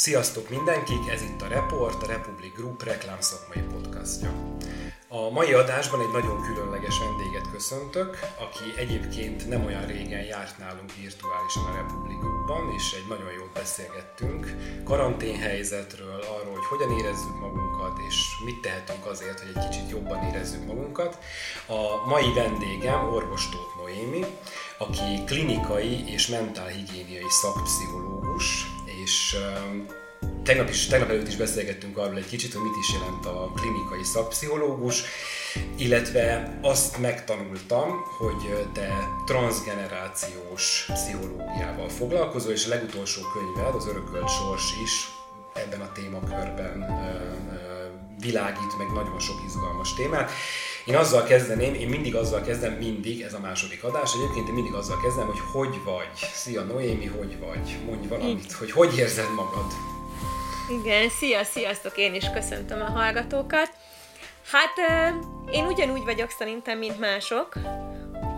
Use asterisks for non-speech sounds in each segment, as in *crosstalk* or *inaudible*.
Sziasztok mindenkik, ez itt a Report, a Republic Group reklámszakmai podcastja. A mai adásban egy nagyon különleges vendéget köszöntök, aki egyébként nem olyan régen járt nálunk virtuálisan a Republic Groupban, és egy nagyon jót beszélgettünk karanténhelyzetről, arról, hogy hogyan érezzük magunkat, és mit tehetünk azért, hogy egy kicsit jobban érezzük magunkat. A mai vendégem orvos Tóth Noémi, aki klinikai és mentálhigiéniai szakpszichológus, és tegnap, is, tegnap előtt is beszélgettünk arról egy kicsit, hogy mit is jelent a klinikai szakpszichológus, illetve azt megtanultam, hogy te transgenerációs pszichológiával foglalkozol, és a legutolsó könyved, az Örökölt Sors is ebben a témakörben világít meg nagyon sok izgalmas témát. Én azzal kezdeném, én mindig azzal kezdem, mindig, ez a második adás, egyébként én mindig azzal kezdem, hogy hogy vagy. Szia Noémi, hogy vagy? Mondj valamit, hogy hogy érzed magad? Igen, szia, sziasztok, én is köszöntöm a hallgatókat. Hát én ugyanúgy vagyok szerintem, mint mások,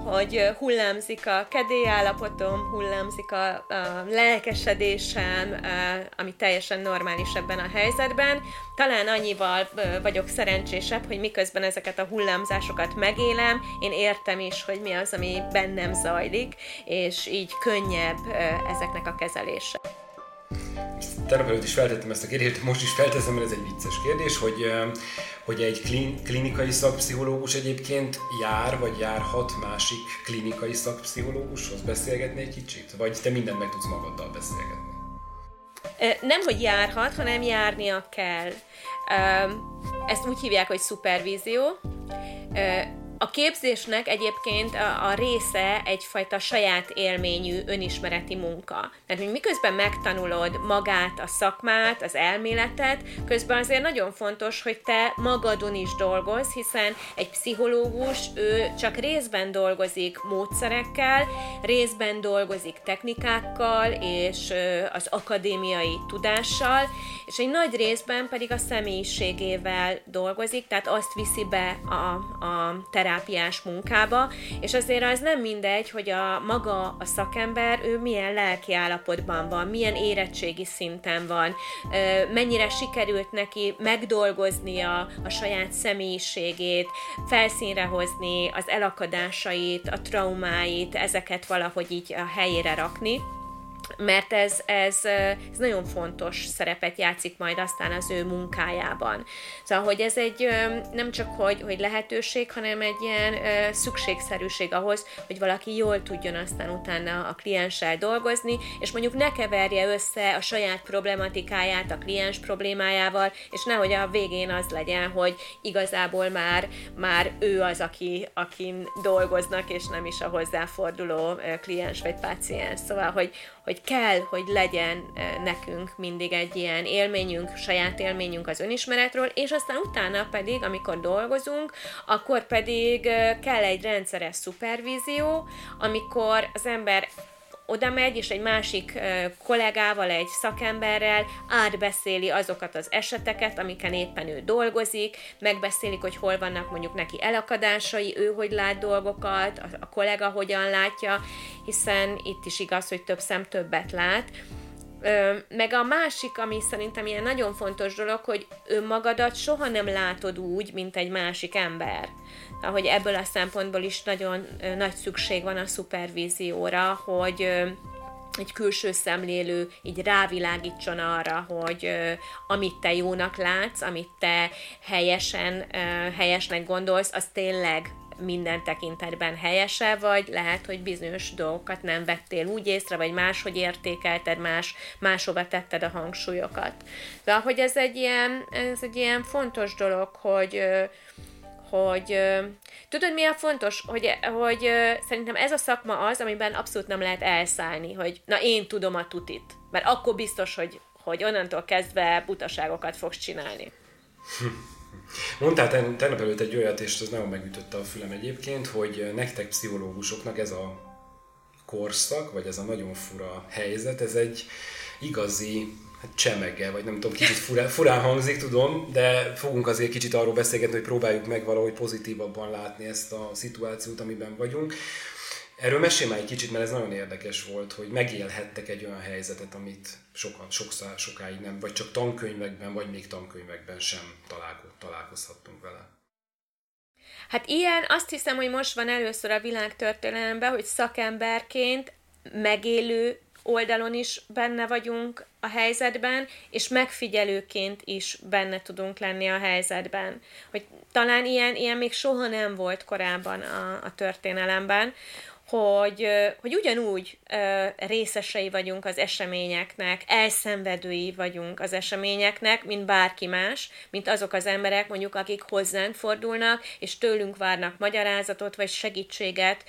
hogy hullámzik a kedélyállapotom, hullámzik a, a lelkesedésem, ami teljesen normális ebben a helyzetben. Talán annyival vagyok szerencsésebb, hogy miközben ezeket a hullámzásokat megélem, én értem is, hogy mi az, ami bennem zajlik, és így könnyebb ezeknek a kezelése tegnap is feltettem ezt a kérdést, most is felteszem, mert ez egy vicces kérdés, hogy, hogy egy klin, klinikai szakpszichológus egyébként jár, vagy járhat másik klinikai szakpszichológushoz beszélgetni egy kicsit? Vagy te mindent meg tudsz magaddal beszélgetni? Nem, hogy járhat, hanem járnia kell. Ezt úgy hívják, hogy szupervízió a képzésnek egyébként a, a része egyfajta saját élményű önismereti munka. Tehát, hogy miközben megtanulod magát, a szakmát, az elméletet, közben azért nagyon fontos, hogy te magadon is dolgoz, hiszen egy pszichológus, ő csak részben dolgozik módszerekkel, részben dolgozik technikákkal és az akadémiai tudással, és egy nagy részben pedig a személyiségével dolgozik, tehát azt viszi be a, a terápiába terápiás munkába, és azért az nem mindegy, hogy a maga a szakember, ő milyen lelki állapotban van, milyen érettségi szinten van, mennyire sikerült neki megdolgoznia a saját személyiségét, felszínre hozni az elakadásait, a traumáit, ezeket valahogy így a helyére rakni mert ez, ez, ez nagyon fontos szerepet játszik majd aztán az ő munkájában. Szóval, hogy ez egy nem csak hogy, hogy lehetőség, hanem egy ilyen szükségszerűség ahhoz, hogy valaki jól tudjon aztán utána a klienssel dolgozni, és mondjuk ne keverje össze a saját problematikáját a kliens problémájával, és nehogy a végén az legyen, hogy igazából már, már ő az, aki, akin dolgoznak, és nem is a hozzáforduló kliens vagy páciens. Szóval, hogy, hogy kell, hogy legyen nekünk mindig egy ilyen élményünk, saját élményünk az önismeretről, és aztán utána pedig, amikor dolgozunk, akkor pedig kell egy rendszeres szupervízió, amikor az ember oda megy, és egy másik kollégával, egy szakemberrel átbeszéli azokat az eseteket, amiken éppen ő dolgozik, megbeszélik, hogy hol vannak mondjuk neki elakadásai, ő hogy lát dolgokat, a kollega hogyan látja, hiszen itt is igaz, hogy több szem többet lát. Meg a másik, ami szerintem ilyen nagyon fontos dolog, hogy önmagadat soha nem látod úgy, mint egy másik ember. Hogy ebből a szempontból is nagyon nagy szükség van a szupervízióra, hogy egy külső szemlélő így rávilágítson arra, hogy amit te jónak látsz, amit te helyesen, helyesnek gondolsz, az tényleg minden tekintetben helyese, vagy lehet, hogy bizonyos dolgokat nem vettél úgy észre, vagy máshogy értékelted, más, máshova tetted a hangsúlyokat. De hogy ez egy ilyen, ez egy ilyen fontos dolog, hogy, hogy tudod, mi a fontos, hogy, hogy szerintem ez a szakma az, amiben abszolút nem lehet elszállni, hogy na én tudom a tutit, mert akkor biztos, hogy, hogy onnantól kezdve butaságokat fogsz csinálni. *laughs* Mondtál tegnap előtt egy olyat, és ez nagyon megütötte a fülem egyébként, hogy nektek pszichológusoknak ez a korszak, vagy ez a nagyon fura helyzet, ez egy igazi hát csemege, vagy nem tudom, kicsit furán, furán hangzik, tudom, de fogunk azért kicsit arról beszélgetni, hogy próbáljuk meg valahogy pozitívabban látni ezt a szituációt, amiben vagyunk. Erről mesél már egy kicsit, mert ez nagyon érdekes volt, hogy megélhettek egy olyan helyzetet, amit sokan, sokszor, sokáig nem, vagy csak tankönyvekben, vagy még tankönyvekben sem találkozhattunk vele. Hát ilyen azt hiszem, hogy most van először a világtörténelemben, hogy szakemberként megélő oldalon is benne vagyunk a helyzetben, és megfigyelőként is benne tudunk lenni a helyzetben. Hogy talán ilyen, ilyen még soha nem volt korábban a, a történelemben, hogy, hogy ugyanúgy részesei vagyunk az eseményeknek, elszenvedői vagyunk az eseményeknek, mint bárki más, mint azok az emberek, mondjuk, akik hozzánk fordulnak, és tőlünk várnak magyarázatot, vagy segítséget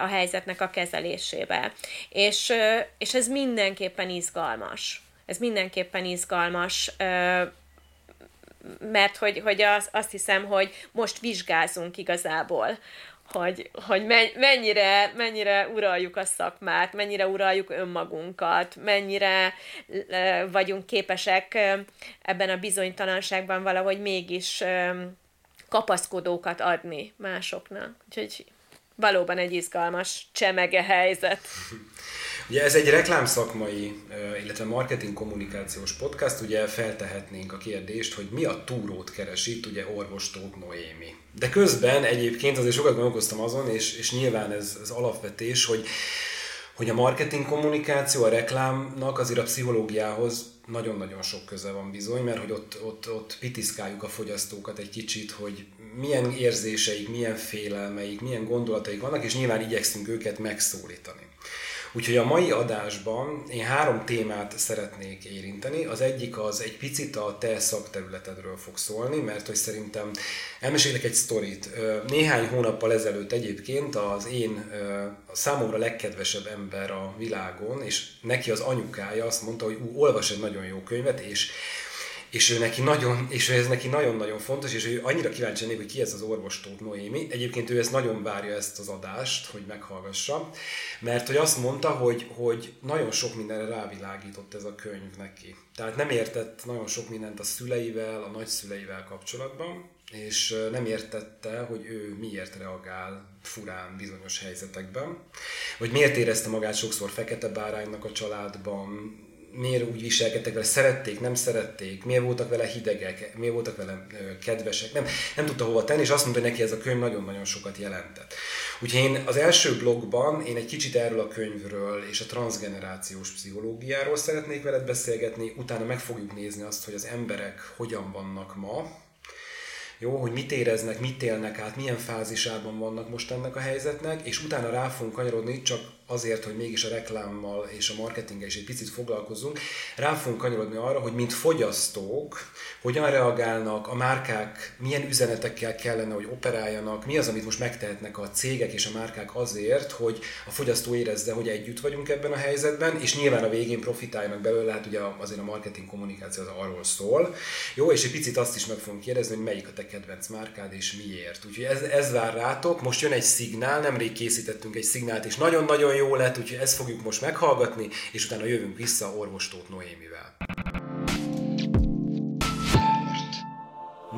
a helyzetnek a kezelésébe. És, és ez mindenképpen izgalmas. Ez mindenképpen izgalmas, mert hogy, hogy az, azt hiszem, hogy most vizsgázunk igazából hogy, hogy mennyire, mennyire uraljuk a szakmát, mennyire uraljuk önmagunkat, mennyire vagyunk képesek ebben a bizonytalanságban valahogy mégis kapaszkodókat adni másoknak. Úgyhogy valóban egy izgalmas csemege helyzet. Ugye ez egy reklámszakmai, illetve marketing kommunikációs podcast, ugye feltehetnénk a kérdést, hogy mi a túrót keres itt, ugye orvos Noémi. De közben egyébként azért sokat gondolkoztam azon, és, és nyilván ez az alapvetés, hogy hogy a marketing kommunikáció, a reklámnak azért a pszichológiához nagyon-nagyon sok köze van bizony, mert hogy ott, ott, ott pitiszkáljuk a fogyasztókat egy kicsit, hogy milyen érzéseik, milyen félelmeik, milyen gondolataik vannak, és nyilván igyekszünk őket megszólítani. Úgyhogy a mai adásban én három témát szeretnék érinteni. Az egyik az egy picit a te szakterületedről fog szólni, mert hogy szerintem elmesélek egy sztorit. Néhány hónappal ezelőtt egyébként az én a számomra legkedvesebb ember a világon, és neki az anyukája azt mondta, hogy ú, olvas egy nagyon jó könyvet, és és ő neki nagyon, és ez neki nagyon-nagyon fontos, és ő annyira kíváncsi lennék, hogy ki ez az orvos Tóth Noémi. Egyébként ő ezt nagyon várja ezt az adást, hogy meghallgassa, mert hogy azt mondta, hogy, hogy nagyon sok mindenre rávilágított ez a könyv neki. Tehát nem értett nagyon sok mindent a szüleivel, a nagyszüleivel kapcsolatban, és nem értette, hogy ő miért reagál furán bizonyos helyzetekben, vagy miért érezte magát sokszor fekete báránynak a családban, miért úgy viselkedtek vele, szerették, nem szerették, miért voltak vele hidegek, miért voltak vele kedvesek, nem, nem tudta hova tenni, és azt mondta, hogy neki ez a könyv nagyon-nagyon sokat jelentett. Úgyhogy én az első blogban én egy kicsit erről a könyvről és a transgenerációs pszichológiáról szeretnék veled beszélgetni, utána meg fogjuk nézni azt, hogy az emberek hogyan vannak ma, jó, hogy mit éreznek, mit élnek át, milyen fázisában vannak most ennek a helyzetnek, és utána rá fogunk kanyarodni, csak azért, hogy mégis a reklámmal és a marketinggel is egy picit foglalkozunk, rá fogunk kanyarodni arra, hogy mint fogyasztók, hogyan reagálnak, a márkák milyen üzenetekkel kellene, hogy operáljanak, mi az, amit most megtehetnek a cégek és a márkák azért, hogy a fogyasztó érezze, hogy együtt vagyunk ebben a helyzetben, és nyilván a végén profitáljanak belőle, hát ugye azért a marketing kommunikáció az arról szól. Jó, és egy picit azt is meg fogunk kérdezni, hogy melyik a te kedvenc márkád és miért. Úgyhogy ez, ez vár rátok. Most jön egy szignál, nemrég készítettünk egy szignált, és nagyon-nagyon jó lett, úgyhogy ezt fogjuk most meghallgatni, és utána jövünk vissza orvostót Noémivel.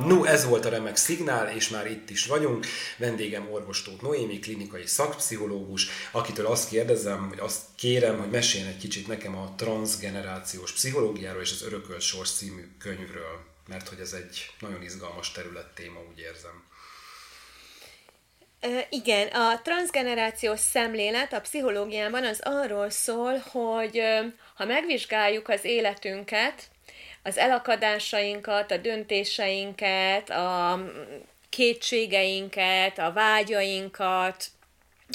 No, ez volt a remek szignál, és már itt is vagyunk. Vendégem orvostót Noémi, klinikai szakpszichológus, akitől azt kérdezem, vagy azt kérem, hogy meséljen egy kicsit nekem a transgenerációs pszichológiáról és az Örökölt Sors című könyvről, mert hogy ez egy nagyon izgalmas terület téma, úgy érzem. Igen, a transgenerációs szemlélet a pszichológiában az arról szól, hogy ha megvizsgáljuk az életünket, az elakadásainkat, a döntéseinket, a kétségeinket, a vágyainkat,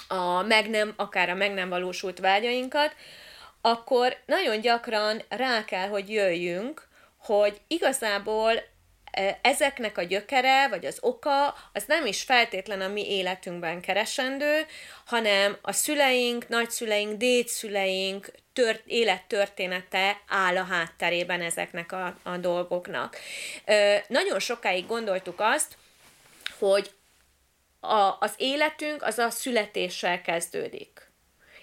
a meg nem, akár a meg nem valósult vágyainkat, akkor nagyon gyakran rá kell, hogy jöjjünk, hogy igazából ezeknek a gyökere, vagy az oka, az nem is feltétlen a mi életünkben keresendő, hanem a szüleink, nagyszüleink, dédszüleink tört, élettörténete áll a hátterében ezeknek a, a dolgoknak. Ö, nagyon sokáig gondoltuk azt, hogy a, az életünk az a születéssel kezdődik.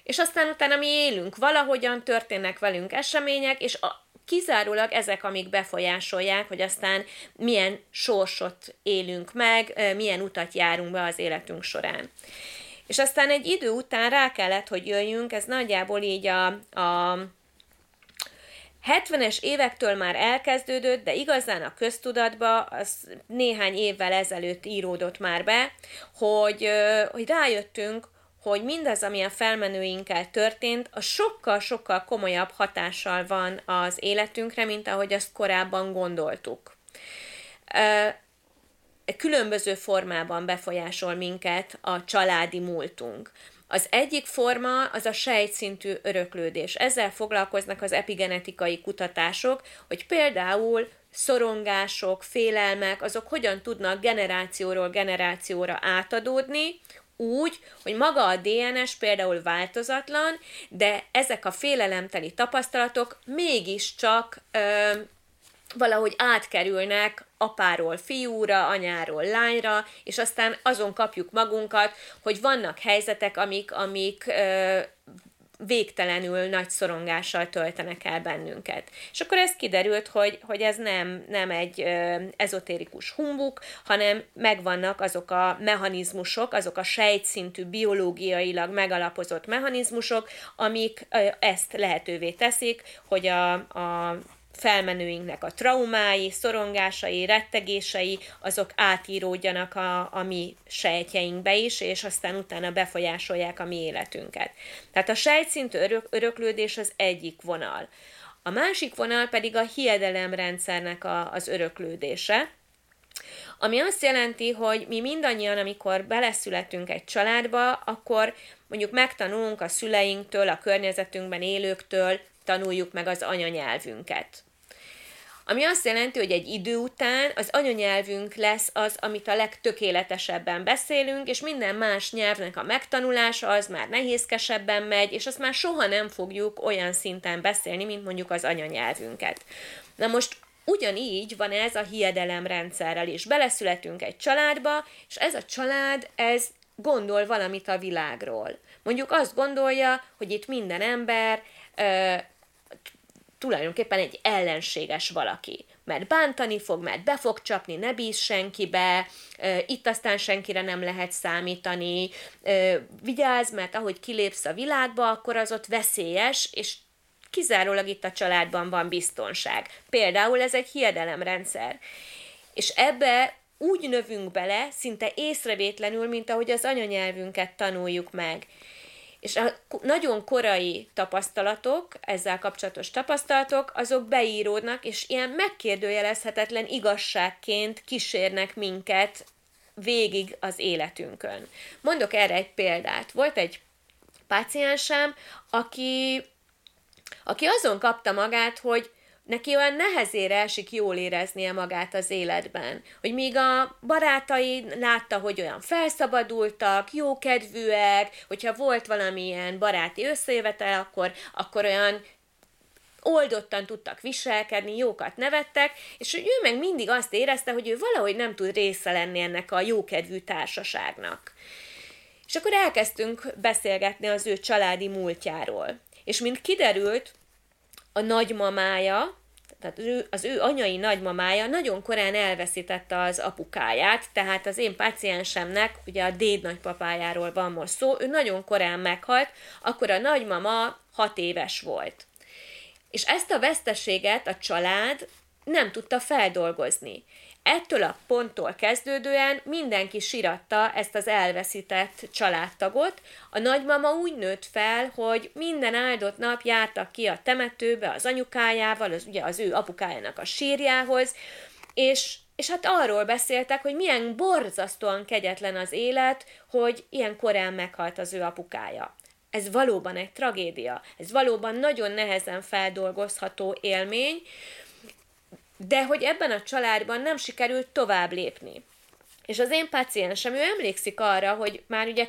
És aztán utána mi élünk, valahogyan történnek velünk események, és a, kizárólag ezek, amik befolyásolják, hogy aztán milyen sorsot élünk meg, milyen utat járunk be az életünk során. És aztán egy idő után rá kellett, hogy jöjjünk, ez nagyjából így a, a 70-es évektől már elkezdődött, de igazán a köztudatba az néhány évvel ezelőtt íródott már be, hogy, hogy rájöttünk, hogy mindaz, ami a felmenőinkkel történt, a sokkal-sokkal komolyabb hatással van az életünkre, mint ahogy azt korábban gondoltuk. Különböző formában befolyásol minket a családi múltunk. Az egyik forma az a sejtszintű öröklődés. Ezzel foglalkoznak az epigenetikai kutatások, hogy például szorongások, félelmek, azok hogyan tudnak generációról generációra átadódni, úgy, hogy maga a DNS például változatlan, de ezek a félelemteli tapasztalatok mégiscsak ö, valahogy átkerülnek apáról fiúra, anyáról lányra, és aztán azon kapjuk magunkat, hogy vannak helyzetek, amik, amik ö, végtelenül nagy szorongással töltenek el bennünket. És akkor ez kiderült, hogy, hogy ez nem, nem egy ö, ezotérikus humbuk, hanem megvannak azok a mechanizmusok, azok a sejtszintű biológiailag megalapozott mechanizmusok, amik ö, ezt lehetővé teszik, hogy a, a felmenőinknek a traumái, szorongásai, rettegései, azok átíródjanak a, a mi sejtjeinkbe is, és aztán utána befolyásolják a mi életünket. Tehát a sejtszintű örök, öröklődés az egyik vonal. A másik vonal pedig a hiedelemrendszernek a, az öröklődése, ami azt jelenti, hogy mi mindannyian, amikor beleszületünk egy családba, akkor mondjuk megtanulunk a szüleinktől, a környezetünkben élőktől, tanuljuk meg az anyanyelvünket. Ami azt jelenti, hogy egy idő után az anyanyelvünk lesz az, amit a legtökéletesebben beszélünk, és minden más nyelvnek a megtanulása az már nehézkesebben megy, és azt már soha nem fogjuk olyan szinten beszélni, mint mondjuk az anyanyelvünket. Na most Ugyanígy van ez a hiedelemrendszerrel is. Beleszületünk egy családba, és ez a család, ez gondol valamit a világról. Mondjuk azt gondolja, hogy itt minden ember tulajdonképpen egy ellenséges valaki. Mert bántani fog, mert be fog csapni, ne bíz senkibe, itt aztán senkire nem lehet számítani, vigyázz, mert ahogy kilépsz a világba, akkor az ott veszélyes, és kizárólag itt a családban van biztonság. Például ez egy hiedelemrendszer. És ebbe úgy növünk bele, szinte észrevétlenül, mint ahogy az anyanyelvünket tanuljuk meg. És a nagyon korai tapasztalatok, ezzel kapcsolatos tapasztalatok, azok beíródnak, és ilyen megkérdőjelezhetetlen igazságként kísérnek minket végig az életünkön. Mondok erre egy példát. Volt egy páciensem, aki, aki azon kapta magát, hogy neki olyan nehezére esik jól éreznie magát az életben. Hogy míg a barátai látta, hogy olyan felszabadultak, jókedvűek, hogyha volt valamilyen baráti összejövetel, akkor, akkor olyan oldottan tudtak viselkedni, jókat nevettek, és hogy ő meg mindig azt érezte, hogy ő valahogy nem tud része lenni ennek a jókedvű társaságnak. És akkor elkezdtünk beszélgetni az ő családi múltjáról. És mint kiderült, a nagymamája, tehát ő, az ő anyai nagymamája nagyon korán elveszítette az apukáját, tehát az én paciensemnek, ugye a déd nagypapájáról van most szó, ő nagyon korán meghalt, akkor a nagymama hat éves volt. És ezt a veszteséget a család nem tudta feldolgozni. Ettől a ponttól kezdődően mindenki siratta ezt az elveszített családtagot. A nagymama úgy nőtt fel, hogy minden áldott nap jártak ki a temetőbe az anyukájával, az, ugye az ő apukájának a sírjához, és, és hát arról beszéltek, hogy milyen borzasztóan kegyetlen az élet, hogy ilyen korán meghalt az ő apukája. Ez valóban egy tragédia, ez valóban nagyon nehezen feldolgozható élmény, de hogy ebben a családban nem sikerült tovább lépni. És az én paciensem, ő emlékszik arra, hogy már ugye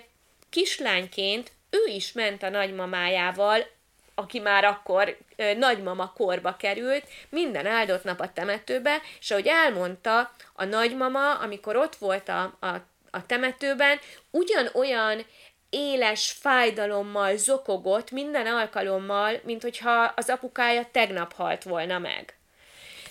kislányként ő is ment a nagymamájával, aki már akkor ö, nagymama korba került, minden áldott nap a temetőbe, és ahogy elmondta, a nagymama, amikor ott volt a, a, a temetőben, ugyanolyan éles fájdalommal zokogott minden alkalommal, mint hogyha az apukája tegnap halt volna meg.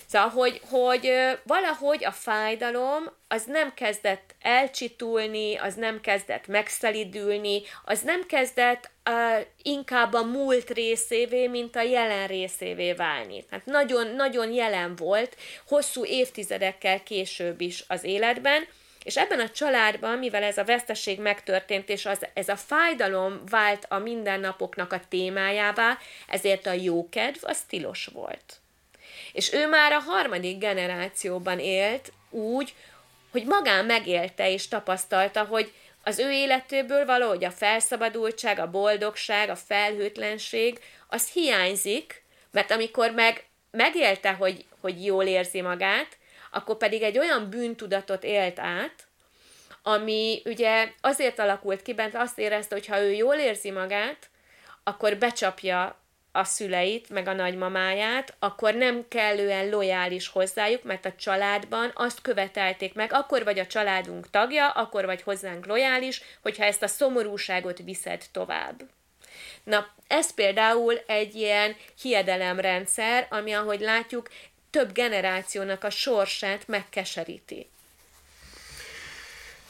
Szóval, hogy, hogy valahogy a fájdalom az nem kezdett elcsitulni, az nem kezdett megszelidülni, az nem kezdett uh, inkább a múlt részévé, mint a jelen részévé válni. Tehát nagyon, nagyon jelen volt, hosszú évtizedekkel később is az életben, és ebben a családban, mivel ez a veszteség megtörtént, és az, ez a fájdalom vált a mindennapoknak a témájává, ezért a jókedv az tilos volt. És ő már a harmadik generációban élt úgy, hogy magán megélte és tapasztalta, hogy az ő életéből valahogy a felszabadultság, a boldogság, a felhőtlenség, az hiányzik, mert amikor meg megélte, hogy, hogy jól érzi magát, akkor pedig egy olyan bűntudatot élt át, ami ugye azért alakult ki bent, azt érezte, hogy ha ő jól érzi magát, akkor becsapja a szüleit, meg a nagymamáját, akkor nem kellően lojális hozzájuk, mert a családban azt követelték meg, akkor vagy a családunk tagja, akkor vagy hozzánk lojális, hogyha ezt a szomorúságot viszed tovább. Na, ez például egy ilyen hiedelemrendszer, ami, ahogy látjuk, több generációnak a sorsát megkeseríti.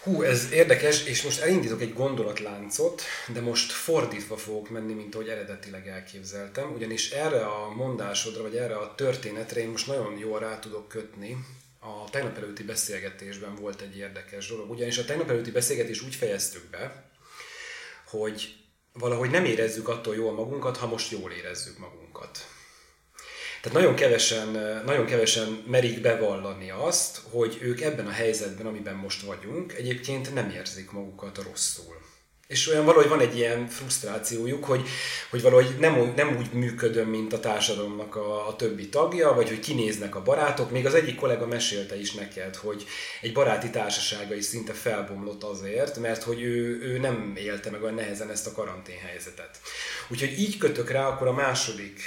Hú, ez érdekes, és most elindítok egy gondolatláncot, de most fordítva fogok menni, mint ahogy eredetileg elképzeltem, ugyanis erre a mondásodra, vagy erre a történetre én most nagyon jól rá tudok kötni. A tegnap előtti beszélgetésben volt egy érdekes dolog, ugyanis a tegnap előtti beszélgetés úgy fejeztük be, hogy valahogy nem érezzük attól jól magunkat, ha most jól érezzük magunkat. Tehát nagyon kevesen, nagyon kevesen merik bevallani azt, hogy ők ebben a helyzetben, amiben most vagyunk, egyébként nem érzik magukat rosszul. És olyan valahogy van egy ilyen frusztrációjuk, hogy, hogy valahogy nem, nem úgy működöm, mint a társadalomnak a, a többi tagja, vagy hogy kinéznek a barátok. Még az egyik kollega mesélte is neked, hogy egy baráti társasága is szinte felbomlott azért, mert hogy ő, ő nem élte meg olyan nehezen ezt a karanténhelyzetet. Úgyhogy így kötök rá akkor a második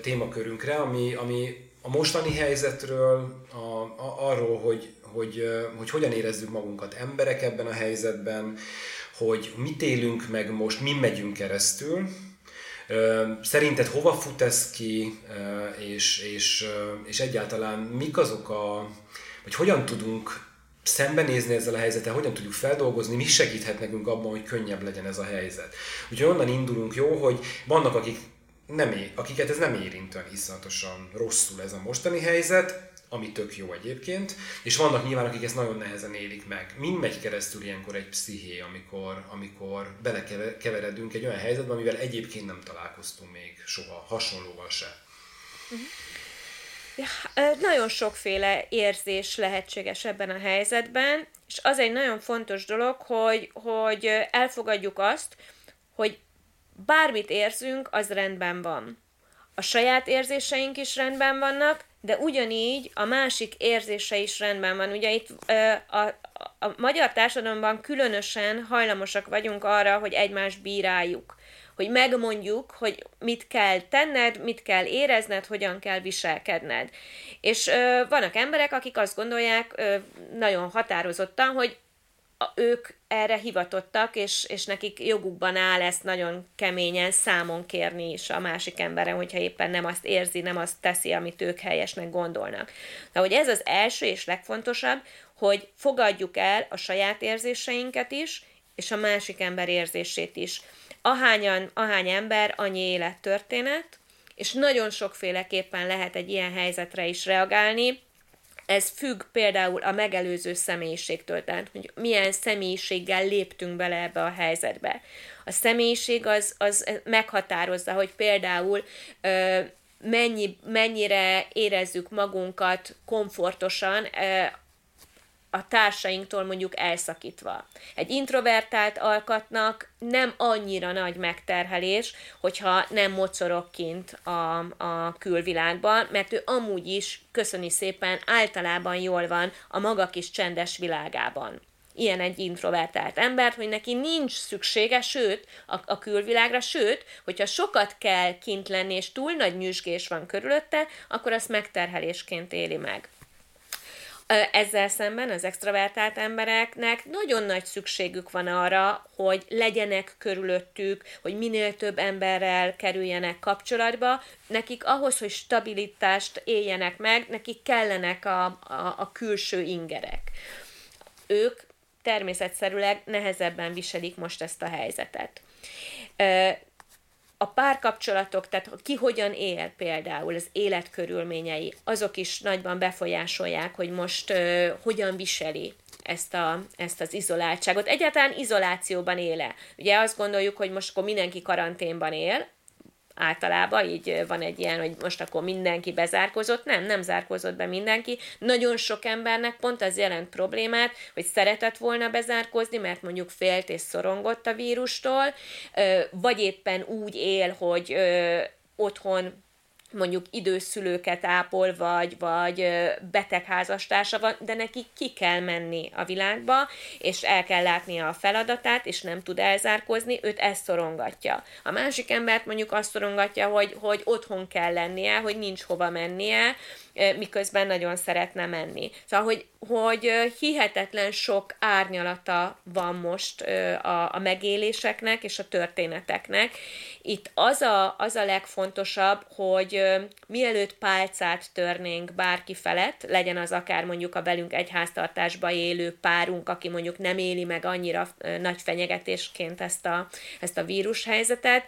témakörünkre, ami, ami a mostani helyzetről, a, a, arról, hogy, hogy, hogy hogyan érezzük magunkat emberek ebben a helyzetben, hogy mit élünk meg most, mi megyünk keresztül, Szerinted hova fut ez ki, és, és, és egyáltalán mik azok a, vagy hogyan tudunk szembenézni ezzel a helyzettel, hogyan tudjuk feldolgozni, mi segíthet nekünk abban, hogy könnyebb legyen ez a helyzet. Úgyhogy onnan indulunk jó, hogy vannak, akik nem é, akiket ez nem érint olyan iszonyatosan rosszul ez a mostani helyzet, ami tök jó egyébként, és vannak nyilván, akik ezt nagyon nehezen élik meg. Mind megy keresztül ilyenkor egy psziché, amikor, amikor belekeveredünk egy olyan helyzetbe, amivel egyébként nem találkoztunk még soha, hasonlóval se. Uh-huh. Ja, nagyon sokféle érzés lehetséges ebben a helyzetben, és az egy nagyon fontos dolog, hogy, hogy elfogadjuk azt, hogy bármit érzünk, az rendben van. A saját érzéseink is rendben vannak, de ugyanígy a másik érzése is rendben van. Ugye itt a, a, a magyar társadalomban különösen hajlamosak vagyunk arra, hogy egymást bíráljuk. Hogy megmondjuk, hogy mit kell tenned, mit kell érezned, hogyan kell viselkedned. És ö, vannak emberek, akik azt gondolják ö, nagyon határozottan, hogy ők erre hivatottak, és, és nekik jogukban áll ezt nagyon keményen számon kérni is a másik emberen, hogyha éppen nem azt érzi, nem azt teszi, amit ők helyesnek gondolnak. Na, hogy ez az első és legfontosabb, hogy fogadjuk el a saját érzéseinket is, és a másik ember érzését is. Ahányan, ahány ember, annyi élettörténet, és nagyon sokféleképpen lehet egy ilyen helyzetre is reagálni, ez függ például a megelőző személyiségtől, tehát hogy milyen személyiséggel léptünk bele ebbe a helyzetbe. A személyiség az, az meghatározza, hogy például mennyi, mennyire érezzük magunkat komfortosan a társainktól mondjuk elszakítva. Egy introvertált alkatnak nem annyira nagy megterhelés, hogyha nem mocorog kint a, a külvilágban, mert ő amúgy is, köszöni szépen, általában jól van a maga kis csendes világában ilyen egy introvertált embert, hogy neki nincs szüksége, sőt, a, a külvilágra, sőt, hogyha sokat kell kint lenni, és túl nagy nyüzsgés van körülötte, akkor azt megterhelésként éli meg. Ezzel szemben az extravertált embereknek nagyon nagy szükségük van arra, hogy legyenek körülöttük, hogy minél több emberrel kerüljenek kapcsolatba. Nekik ahhoz, hogy stabilitást éljenek meg, nekik kellenek a, a, a külső ingerek. Ők természetszerűleg nehezebben viselik most ezt a helyzetet a párkapcsolatok, tehát ki hogyan él például, az életkörülményei, azok is nagyban befolyásolják, hogy most uh, hogyan viseli ezt, a, ezt az izoláltságot. Egyáltalán izolációban éle. Ugye azt gondoljuk, hogy most akkor mindenki karanténban él, általában, így van egy ilyen, hogy most akkor mindenki bezárkozott, nem, nem zárkozott be mindenki. Nagyon sok embernek pont az jelent problémát, hogy szeretett volna bezárkozni, mert mondjuk félt és szorongott a vírustól, vagy éppen úgy él, hogy otthon mondjuk időszülőket ápol, vagy, vagy betegházastársa van, de neki ki kell menni a világba, és el kell látnia a feladatát, és nem tud elzárkozni, őt ezt szorongatja. A másik embert mondjuk azt szorongatja, hogy, hogy otthon kell lennie, hogy nincs hova mennie, miközben nagyon szeretne menni. Szóval, hogy, hogy hihetetlen sok árnyalata van most a, a megéléseknek és a történeteknek. Itt az a, az a legfontosabb, hogy mielőtt pálcát törnénk bárki felett, legyen az akár mondjuk a velünk egy háztartásba élő párunk, aki mondjuk nem éli meg annyira nagy fenyegetésként ezt a, ezt a vírushelyzetet,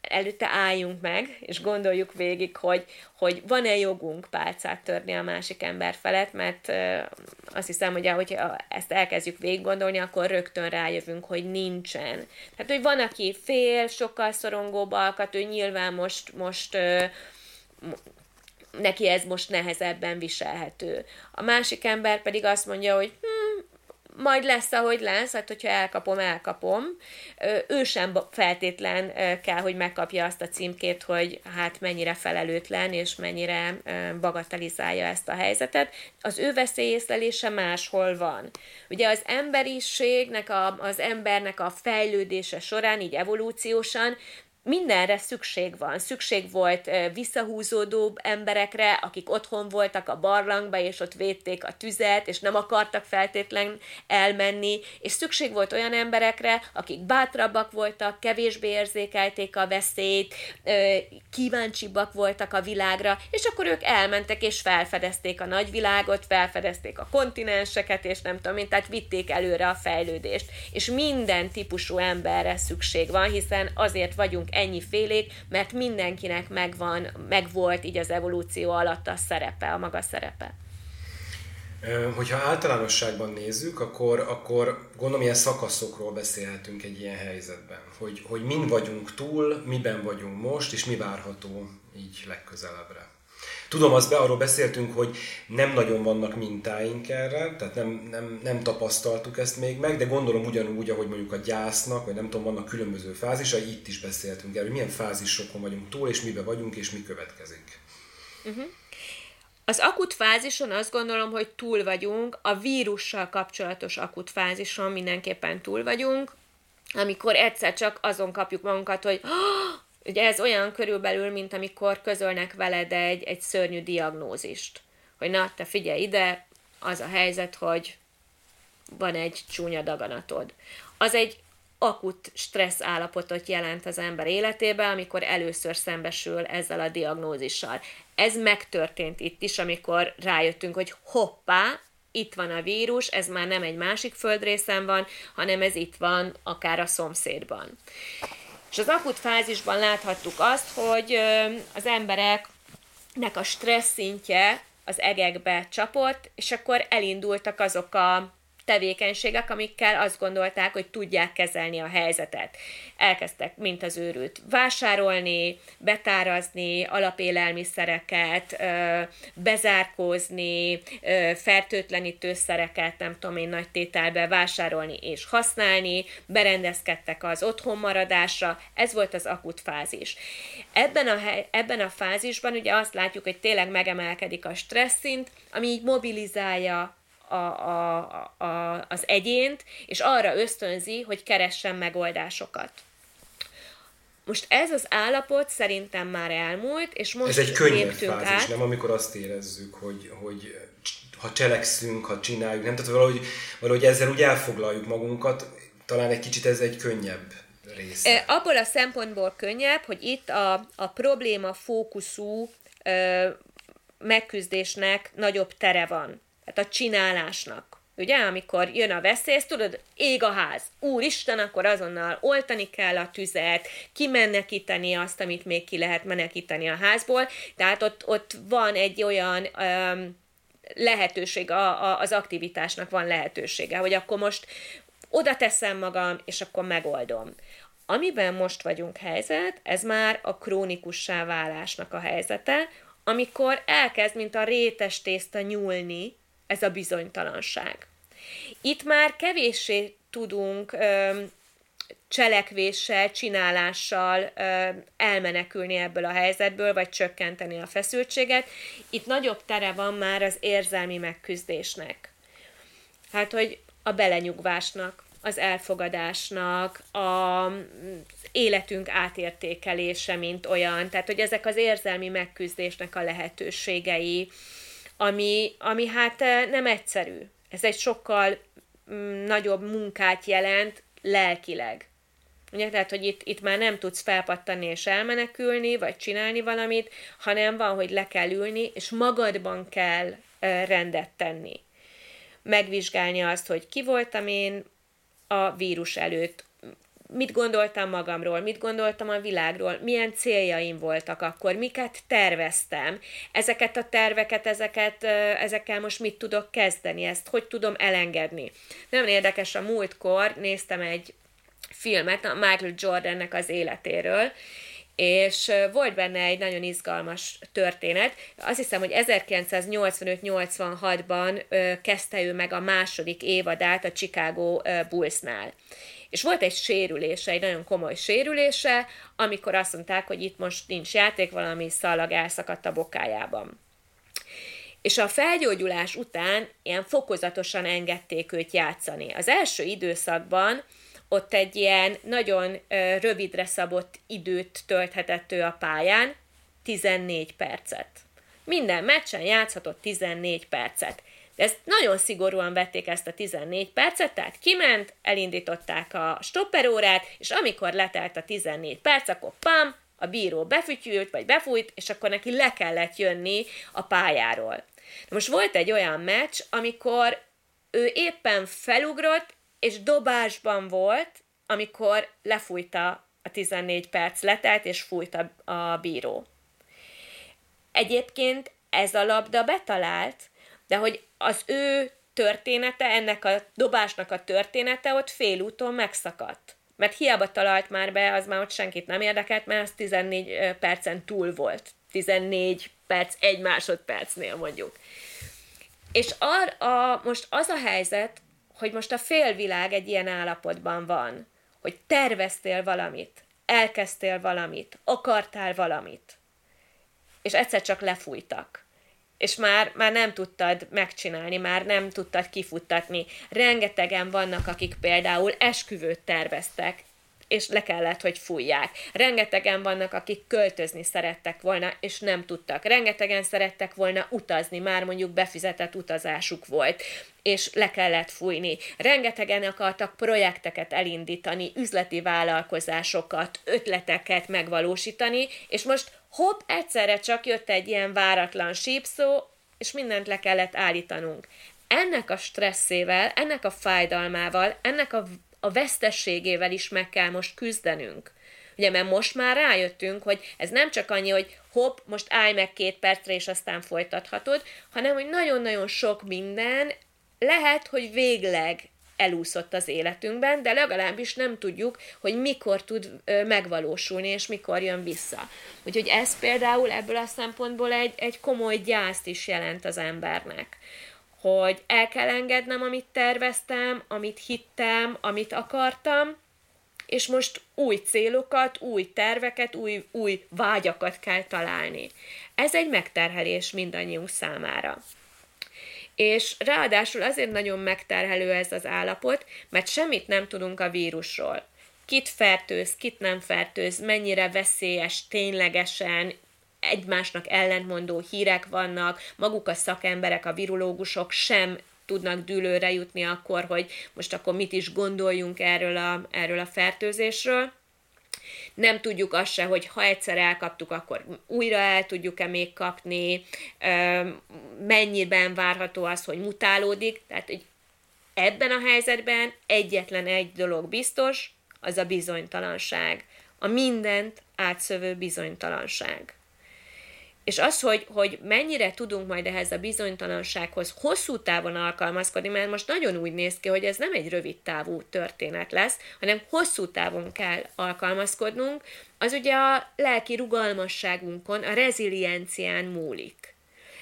előtte álljunk meg, és gondoljuk végig, hogy, hogy van-e jogunk pálcát törni a másik ember felett, mert azt hiszem, hogy ahogy ezt elkezdjük végig gondolni, akkor rögtön rájövünk, hogy nincsen. Tehát, hogy van, aki fél, sokkal szorongóbb alkat, ő nyilván most, most neki ez most nehezebben viselhető. A másik ember pedig azt mondja, hogy hm, majd lesz, ahogy lesz, hát hogyha elkapom, elkapom. Ő sem feltétlen kell, hogy megkapja azt a címkét, hogy hát mennyire felelőtlen, és mennyire bagatelizálja ezt a helyzetet. Az ő veszélyészlelése máshol van. Ugye az emberiségnek, a, az embernek a fejlődése során, így evolúciósan mindenre szükség van. Szükség volt visszahúzódó emberekre, akik otthon voltak a barlangba, és ott védték a tüzet, és nem akartak feltétlen elmenni, és szükség volt olyan emberekre, akik bátrabbak voltak, kevésbé érzékelték a veszélyt, kíváncsibbak voltak a világra, és akkor ők elmentek, és felfedezték a nagyvilágot, felfedezték a kontinenseket, és nem tudom én, tehát vitték előre a fejlődést. És minden típusú emberre szükség van, hiszen azért vagyunk ennyi félék, mert mindenkinek megvan, megvolt így az evolúció alatt a szerepe, a maga szerepe. Hogyha általánosságban nézzük, akkor, akkor gondolom ilyen szakaszokról beszélhetünk egy ilyen helyzetben, hogy, hogy mind vagyunk túl, miben vagyunk most, és mi várható így legközelebbre. Tudom, azt be, arról beszéltünk, hogy nem nagyon vannak mintáink erre, tehát nem, nem, nem tapasztaltuk ezt még meg, de gondolom ugyanúgy, ahogy mondjuk a gyásznak, vagy nem tudom, vannak különböző fázisai, itt is beszéltünk erről, hogy milyen fázisokon vagyunk túl, és mibe vagyunk, és mi következik. Uh-huh. Az akut fázison azt gondolom, hogy túl vagyunk, a vírussal kapcsolatos akut fázison mindenképpen túl vagyunk, amikor egyszer csak azon kapjuk magunkat, hogy Ugye ez olyan körülbelül, mint amikor közölnek veled egy, egy szörnyű diagnózist. Hogy na, te figyelj ide, az a helyzet, hogy van egy csúnya daganatod. Az egy akut stressz állapotot jelent az ember életében, amikor először szembesül ezzel a diagnózissal. Ez megtörtént itt is, amikor rájöttünk, hogy hoppá, itt van a vírus, ez már nem egy másik földrészen van, hanem ez itt van, akár a szomszédban. És az akut fázisban láthattuk azt, hogy az embereknek a stressz szintje az egekbe csapott, és akkor elindultak azok a tevékenységek, amikkel azt gondolták, hogy tudják kezelni a helyzetet. Elkezdtek, mint az őrült, vásárolni, betárazni alapélelmiszereket, bezárkózni, fertőtlenítőszereket, nem tudom én nagy tételbe vásárolni és használni, berendezkedtek az otthonmaradásra, ez volt az akut fázis. Ebben a, ebben a fázisban ugye azt látjuk, hogy tényleg megemelkedik a stressz szint, ami így mobilizálja a, a, a, az egyént, és arra ösztönzi, hogy keressen megoldásokat. Most ez az állapot szerintem már elmúlt, és most Ez egy könnyebb fázis, át. nem? Amikor azt érezzük, hogy, hogy ha cselekszünk, ha csináljuk, nem? Tehát valahogy, valahogy ezzel úgy elfoglaljuk magunkat, talán egy kicsit ez egy könnyebb része. Abból a szempontból könnyebb, hogy itt a, a probléma fókuszú ö, megküzdésnek nagyobb tere van tehát a csinálásnak ugye, amikor jön a veszély, tudod, ég a ház, úristen, akkor azonnal oltani kell a tüzet, kimenekíteni azt, amit még ki lehet menekíteni a házból, tehát ott, ott van egy olyan um, lehetőség, a, a, az aktivitásnak van lehetősége, hogy akkor most oda teszem magam, és akkor megoldom. Amiben most vagyunk helyzet, ez már a krónikussá válásnak a helyzete, amikor elkezd, mint a rétes tészta nyúlni ez a bizonytalanság. Itt már kevéssé tudunk cselekvéssel, csinálással elmenekülni ebből a helyzetből, vagy csökkenteni a feszültséget. Itt nagyobb tere van már az érzelmi megküzdésnek. Hát, hogy a belenyugvásnak, az elfogadásnak, a életünk átértékelése, mint olyan. Tehát, hogy ezek az érzelmi megküzdésnek a lehetőségei, ami, ami hát eh, nem egyszerű. Ez egy sokkal mm, nagyobb munkát jelent lelkileg. Ugye, tehát, hogy itt, itt már nem tudsz felpattani és elmenekülni, vagy csinálni valamit, hanem van, hogy le kell ülni, és magadban kell eh, rendet tenni. Megvizsgálni azt, hogy ki voltam én, a vírus előtt. Mit gondoltam magamról, mit gondoltam a világról, milyen céljaim voltak akkor, miket terveztem, ezeket a terveket, ezeket, ezekkel most mit tudok kezdeni, ezt hogy tudom elengedni. Nagyon érdekes, a múltkor néztem egy filmet a Michael Jordannek az életéről, és volt benne egy nagyon izgalmas történet. Azt hiszem, hogy 1985-86-ban kezdte ő meg a második évadát a Chicago Bullsnál. És volt egy sérülése, egy nagyon komoly sérülése, amikor azt mondták, hogy itt most nincs játék, valami szalag elszakadt a bokájában. És a felgyógyulás után ilyen fokozatosan engedték őt játszani. Az első időszakban ott egy ilyen nagyon rövidre szabott időt tölthetett ő a pályán, 14 percet. Minden meccsen játszhatott 14 percet. Ezt nagyon szigorúan vették ezt a 14 percet, tehát kiment, elindították a stopperórát, és amikor letelt a 14 perc, akkor pam, a bíró befütyült, vagy befújt, és akkor neki le kellett jönni a pályáról. De most volt egy olyan meccs, amikor ő éppen felugrott, és dobásban volt, amikor lefújta a 14 perc letelt, és fújta a bíró. Egyébként ez a labda betalált, de hogy az ő története, ennek a dobásnak a története ott félúton megszakadt. Mert hiába talált már be, az már ott senkit nem érdekelt, mert az 14 percen túl volt. 14 perc, egy másodpercnél mondjuk. És ar, a, most az a helyzet, hogy most a félvilág egy ilyen állapotban van, hogy terveztél valamit, elkezdtél valamit, akartál valamit, és egyszer csak lefújtak és már, már nem tudtad megcsinálni, már nem tudtad kifuttatni. Rengetegen vannak, akik például esküvőt terveztek, és le kellett, hogy fújják. Rengetegen vannak, akik költözni szerettek volna, és nem tudtak. Rengetegen szerettek volna utazni, már mondjuk befizetett utazásuk volt, és le kellett fújni. Rengetegen akartak projekteket elindítani, üzleti vállalkozásokat, ötleteket megvalósítani, és most hopp, egyszerre csak jött egy ilyen váratlan sípszó, és mindent le kellett állítanunk. Ennek a stresszével, ennek a fájdalmával, ennek a a vesztességével is meg kell most küzdenünk. Ugye, mert most már rájöttünk, hogy ez nem csak annyi, hogy hopp, most állj meg két percre, és aztán folytathatod, hanem, hogy nagyon-nagyon sok minden lehet, hogy végleg elúszott az életünkben, de legalábbis nem tudjuk, hogy mikor tud megvalósulni, és mikor jön vissza. Úgyhogy ez például ebből a szempontból egy, egy komoly gyászt is jelent az embernek hogy el kell engednem, amit terveztem, amit hittem, amit akartam, és most új célokat, új terveket, új, új vágyakat kell találni. Ez egy megterhelés mindannyiunk számára. És ráadásul azért nagyon megterhelő ez az állapot, mert semmit nem tudunk a vírusról. Kit fertőz, kit nem fertőz, mennyire veszélyes ténylegesen, egymásnak ellentmondó hírek vannak, maguk a szakemberek, a virológusok sem tudnak dűlőre jutni akkor, hogy most akkor mit is gondoljunk erről a, erről a fertőzésről. Nem tudjuk azt se, hogy ha egyszer elkaptuk, akkor újra el tudjuk-e még kapni, mennyiben várható az, hogy mutálódik. Tehát hogy ebben a helyzetben egyetlen egy dolog biztos, az a bizonytalanság. A mindent átszövő bizonytalanság. És az, hogy, hogy mennyire tudunk majd ehhez a bizonytalansághoz hosszú távon alkalmazkodni, mert most nagyon úgy néz ki, hogy ez nem egy rövid távú történet lesz, hanem hosszú távon kell alkalmazkodnunk, az ugye a lelki rugalmasságunkon, a reziliencián múlik.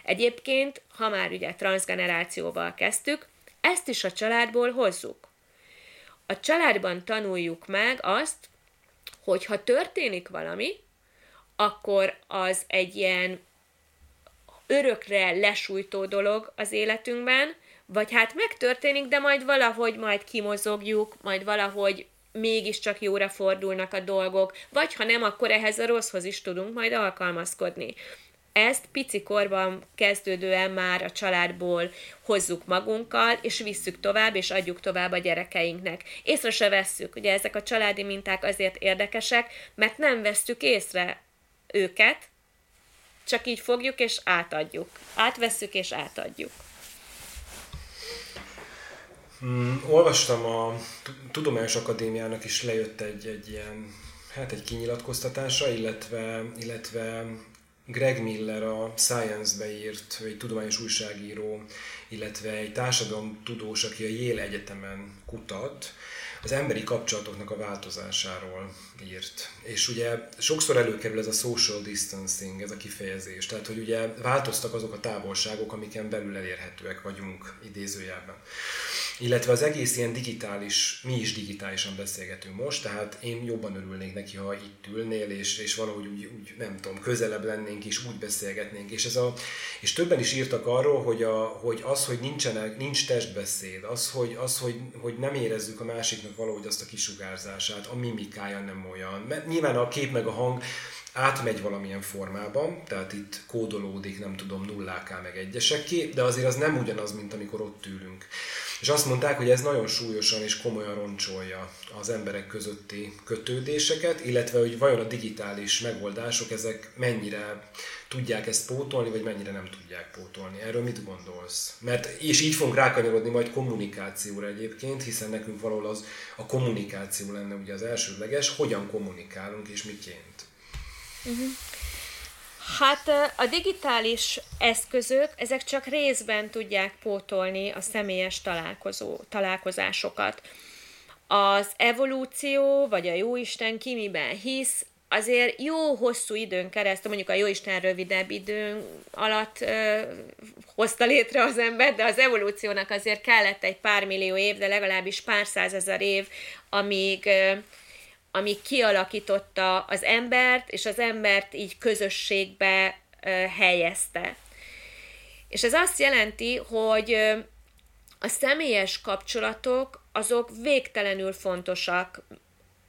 Egyébként, ha már ugye transgenerációval kezdtük, ezt is a családból hozzuk. A családban tanuljuk meg azt, hogy ha történik valami, akkor az egy ilyen örökre lesújtó dolog az életünkben, vagy hát megtörténik, de majd valahogy majd kimozogjuk, majd valahogy mégiscsak jóra fordulnak a dolgok, vagy ha nem, akkor ehhez a rosszhoz is tudunk majd alkalmazkodni. Ezt pici korban kezdődően már a családból hozzuk magunkkal, és visszük tovább, és adjuk tovább a gyerekeinknek. Észre se vesszük. Ugye ezek a családi minták azért érdekesek, mert nem vesztük észre őket, csak így fogjuk és átadjuk. Átvesszük és átadjuk. Mm, olvastam a Tudományos Akadémiának is lejött egy, egy ilyen, hát egy kinyilatkoztatása, illetve, illetve Greg Miller a Science-be írt, egy tudományos újságíró, illetve egy társadalomtudós, aki a Yale Egyetemen kutat, az emberi kapcsolatoknak a változásáról írt. És ugye sokszor előkerül ez a social distancing, ez a kifejezés. Tehát, hogy ugye változtak azok a távolságok, amiken belül elérhetőek vagyunk idézőjelben illetve az egész ilyen digitális, mi is digitálisan beszélgetünk most, tehát én jobban örülnék neki, ha itt ülnél, és, és valahogy úgy, úgy, nem tudom, közelebb lennénk, és úgy beszélgetnénk. És, ez a, és többen is írtak arról, hogy, a, hogy az, hogy nincsenek, nincs testbeszéd, az, hogy, az hogy, hogy nem érezzük a másiknak valahogy azt a kisugárzását, a mimikája nem olyan. Mert nyilván a kép meg a hang átmegy valamilyen formában, tehát itt kódolódik, nem tudom, nulláká meg egyesekké, de azért az nem ugyanaz, mint amikor ott ülünk. És azt mondták, hogy ez nagyon súlyosan és komolyan roncsolja az emberek közötti kötődéseket, illetve hogy vajon a digitális megoldások ezek mennyire tudják ezt pótolni, vagy mennyire nem tudják pótolni. Erről mit gondolsz? Mert, és így fogunk rákanyarodni majd kommunikációra egyébként, hiszen nekünk valahol az a kommunikáció lenne ugye az elsődleges, hogyan kommunikálunk és miként. Uh-huh. Hát a digitális eszközök, ezek csak részben tudják pótolni a személyes találkozó, találkozásokat. Az evolúció, vagy a jóisten ki miben hisz, azért jó hosszú időn keresztül, mondjuk a jóisten rövidebb időn alatt ö, hozta létre az ember, de az evolúciónak azért kellett egy pár millió év, de legalábbis pár százezer év, amíg ö, ami kialakította az embert, és az embert így közösségbe helyezte. És ez azt jelenti, hogy a személyes kapcsolatok azok végtelenül fontosak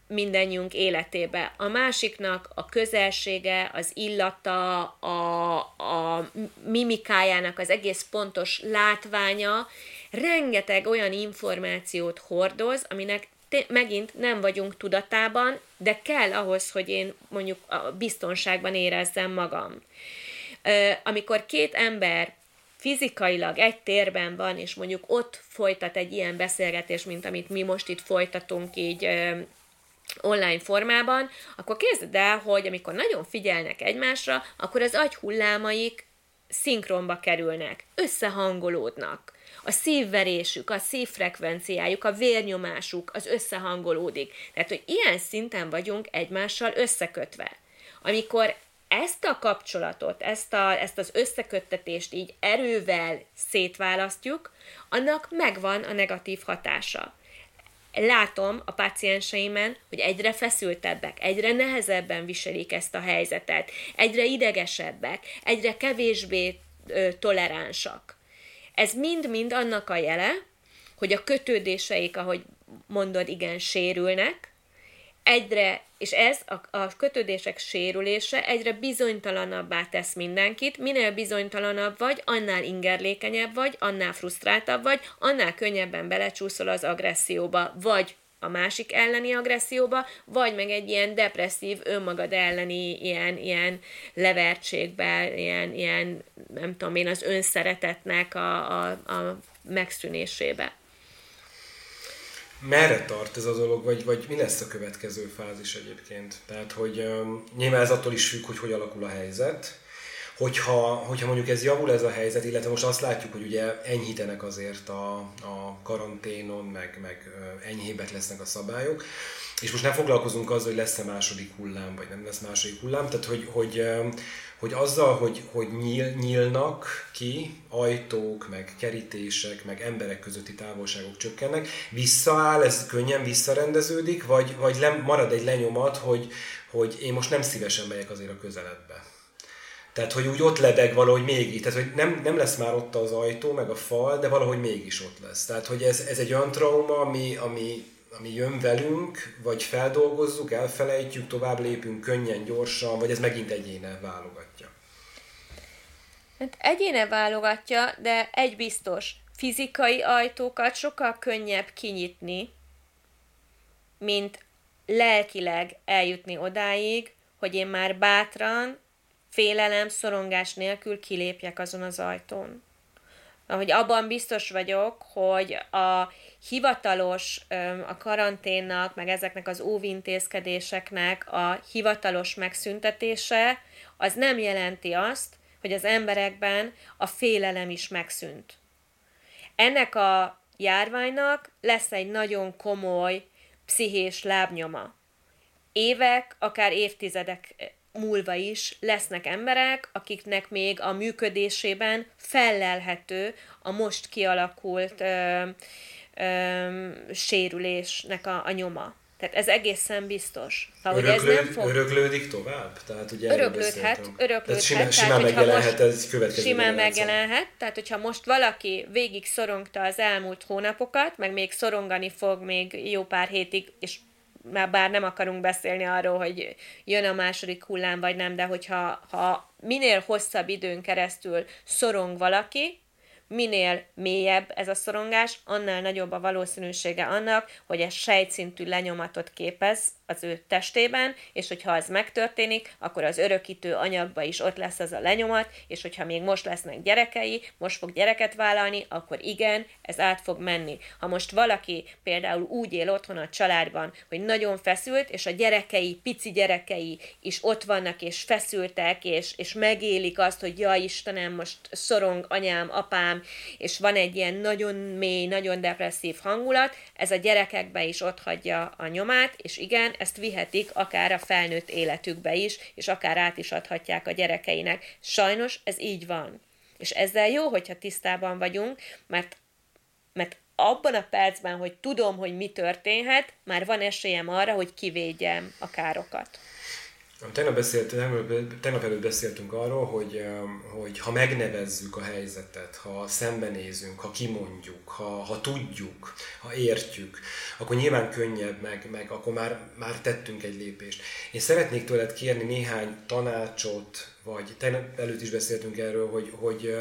mindennyiunk életébe. A másiknak a közelsége, az illata, a, a mimikájának az egész pontos látványa rengeteg olyan információt hordoz, aminek megint nem vagyunk tudatában, de kell ahhoz, hogy én mondjuk a biztonságban érezzem magam. Amikor két ember fizikailag egy térben van, és mondjuk ott folytat egy ilyen beszélgetés, mint amit mi most itt folytatunk így online formában, akkor képzeld el, hogy amikor nagyon figyelnek egymásra, akkor az agyhullámaik szinkronba kerülnek, összehangolódnak a szívverésük, a szívfrekvenciájuk, a vérnyomásuk az összehangolódik. Tehát, hogy ilyen szinten vagyunk egymással összekötve. Amikor ezt a kapcsolatot, ezt, a, ezt az összeköttetést így erővel szétválasztjuk, annak megvan a negatív hatása. Látom a pácienseimen, hogy egyre feszültebbek, egyre nehezebben viselik ezt a helyzetet, egyre idegesebbek, egyre kevésbé ö, toleránsak. Ez mind-mind annak a jele, hogy a kötődéseik, ahogy mondod, igen, sérülnek, egyre, és ez a, a kötődések sérülése egyre bizonytalanabbá tesz mindenkit, minél bizonytalanabb vagy, annál ingerlékenyebb vagy, annál frusztráltabb vagy, annál könnyebben belecsúszol az agresszióba, vagy a másik elleni agresszióba, vagy meg egy ilyen depresszív, önmagad elleni ilyen, ilyen levertségbe, ilyen, ilyen, nem tudom én, az önszeretetnek a, a, a megszűnésébe. Merre tart ez a dolog, vagy, vagy mi lesz a következő fázis egyébként? Tehát, hogy um, nyilván ez attól is függ, hogy hogy alakul a helyzet, hogyha, hogyha mondjuk ez javul ez a helyzet, illetve most azt látjuk, hogy ugye enyhítenek azért a, a karanténon, meg, meg enyhébbek lesznek a szabályok, és most nem foglalkozunk azzal, hogy lesz-e második hullám, vagy nem lesz második hullám, tehát hogy, hogy, hogy azzal, hogy, hogy nyíl, nyílnak ki ajtók, meg kerítések, meg emberek közötti távolságok csökkennek, visszaáll, ez könnyen visszarendeződik, vagy, vagy le, marad egy lenyomat, hogy, hogy én most nem szívesen megyek azért a közeledbe. Tehát, hogy úgy ott lebeg valahogy mégis. Tehát, hogy nem, nem lesz már ott az ajtó, meg a fal, de valahogy mégis ott lesz. Tehát, hogy ez, ez egy olyan trauma, ami, ami, ami jön velünk, vagy feldolgozzuk, elfelejtjük, tovább lépünk könnyen, gyorsan, vagy ez megint egyéne válogatja? Hát egyéne válogatja, de egy biztos, fizikai ajtókat sokkal könnyebb kinyitni, mint lelkileg eljutni odáig, hogy én már bátran félelem, szorongás nélkül kilépjek azon az ajtón. Ahogy abban biztos vagyok, hogy a hivatalos, a karanténnak, meg ezeknek az óvintézkedéseknek a hivatalos megszüntetése, az nem jelenti azt, hogy az emberekben a félelem is megszűnt. Ennek a járványnak lesz egy nagyon komoly pszichés lábnyoma. Évek, akár évtizedek múlva is lesznek emberek, akiknek még a működésében fellelhető a most kialakult ö, ö, sérülésnek a, a nyoma. Tehát ez egészen biztos. Ha, Öröklőd, ez nem fog... Öröklődik tovább? Tehát ugye öröklődhet, öröklődhet. Tehát simán, simán tehát, megjelenhet ez következő Simán megjelenhet, tehát hogyha most valaki végig szorongta az elmúlt hónapokat, meg még szorongani fog még jó pár hétig, és már bár nem akarunk beszélni arról, hogy jön a második hullám, vagy nem, de hogyha ha minél hosszabb időn keresztül szorong valaki, minél mélyebb ez a szorongás, annál nagyobb a valószínűsége annak, hogy ez sejtszintű lenyomatot képez az ő testében, és hogyha ez megtörténik, akkor az örökítő anyagba is ott lesz az a lenyomat, és hogyha még most lesznek gyerekei, most fog gyereket vállalni, akkor igen, ez át fog menni. Ha most valaki például úgy él otthon a családban, hogy nagyon feszült, és a gyerekei, pici gyerekei is ott vannak, és feszültek, és, és megélik azt, hogy ja Istenem, most szorong anyám, apám, és van egy ilyen nagyon mély, nagyon depresszív hangulat, ez a gyerekekbe is ott hagyja a nyomát, és igen, ezt vihetik akár a felnőtt életükbe is, és akár át is adhatják a gyerekeinek. Sajnos ez így van. És ezzel jó, hogyha tisztában vagyunk, mert, mert abban a percben, hogy tudom, hogy mi történhet, már van esélyem arra, hogy kivédjem a károkat. Tegnap, beszélt, tegnap előtt beszéltünk arról, hogy, hogy ha megnevezzük a helyzetet, ha szembenézünk, ha kimondjuk, ha, ha tudjuk, ha értjük, akkor nyilván könnyebb, meg, meg akkor már, már tettünk egy lépést. Én szeretnék tőled kérni néhány tanácsot, vagy tegnap előtt is beszéltünk erről, hogy, hogy,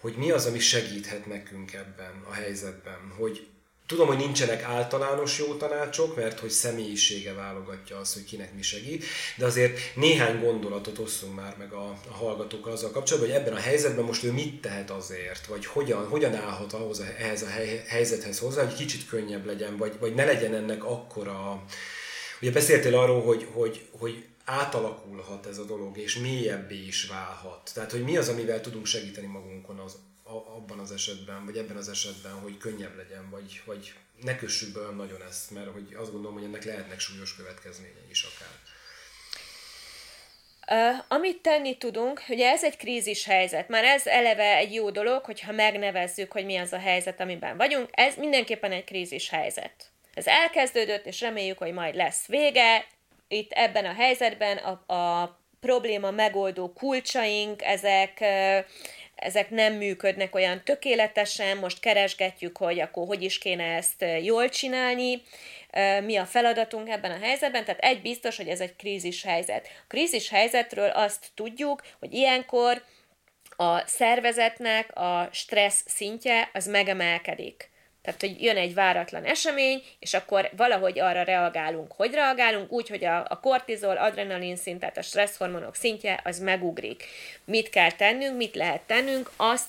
hogy mi az, ami segíthet nekünk ebben a helyzetben, hogy Tudom, hogy nincsenek általános jó tanácsok, mert hogy személyisége válogatja azt, hogy kinek mi segít, de azért néhány gondolatot osszunk már meg a, a hallgatókkal azzal kapcsolatban, hogy ebben a helyzetben most ő mit tehet azért, vagy hogyan, hogyan állhat ahhoz ehhez a hely, helyzethez hozzá, hogy kicsit könnyebb legyen, vagy, vagy ne legyen ennek akkora... Ugye beszéltél arról, hogy, hogy, hogy átalakulhat ez a dolog, és mélyebbé is válhat. Tehát, hogy mi az, amivel tudunk segíteni magunkon az, abban az esetben, vagy ebben az esetben, hogy könnyebb legyen, vagy, vagy ne kössük be nagyon ezt, mert hogy azt gondolom, hogy ennek lehetnek súlyos következményei is akár. Amit tenni tudunk, ugye ez egy krízis helyzet, már ez eleve egy jó dolog, hogyha megnevezzük, hogy mi az a helyzet, amiben vagyunk, ez mindenképpen egy krízis helyzet. Ez elkezdődött, és reméljük, hogy majd lesz vége. Itt ebben a helyzetben a, a probléma megoldó kulcsaink, ezek ezek nem működnek olyan tökéletesen, most keresgetjük, hogy akkor hogy is kéne ezt jól csinálni, mi a feladatunk ebben a helyzetben, tehát egy biztos, hogy ez egy krízis helyzet. A krízis helyzetről azt tudjuk, hogy ilyenkor a szervezetnek a stressz szintje az megemelkedik. Tehát, hogy jön egy váratlan esemény, és akkor valahogy arra reagálunk. Hogy reagálunk? Úgy, hogy a, a kortizol, adrenalin szint, tehát a stresszhormonok szintje, az megugrik. Mit kell tennünk, mit lehet tennünk? Azt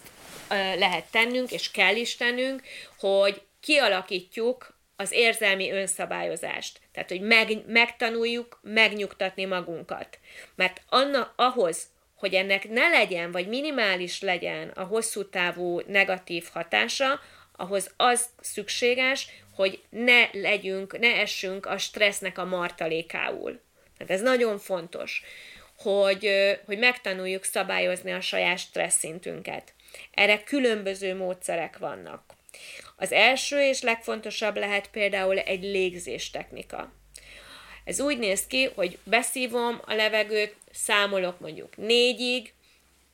lehet tennünk, és kell is tennünk, hogy kialakítjuk az érzelmi önszabályozást. Tehát, hogy meg, megtanuljuk megnyugtatni magunkat. Mert anna, ahhoz, hogy ennek ne legyen, vagy minimális legyen a hosszú távú negatív hatása, ahhoz az szükséges, hogy ne legyünk, ne essünk a stressznek a martalékául. Tehát ez nagyon fontos, hogy, hogy megtanuljuk szabályozni a saját stressz szintünket. Erre különböző módszerek vannak. Az első és legfontosabb lehet például egy légzés technika. Ez úgy néz ki, hogy beszívom a levegőt, számolok mondjuk négyig,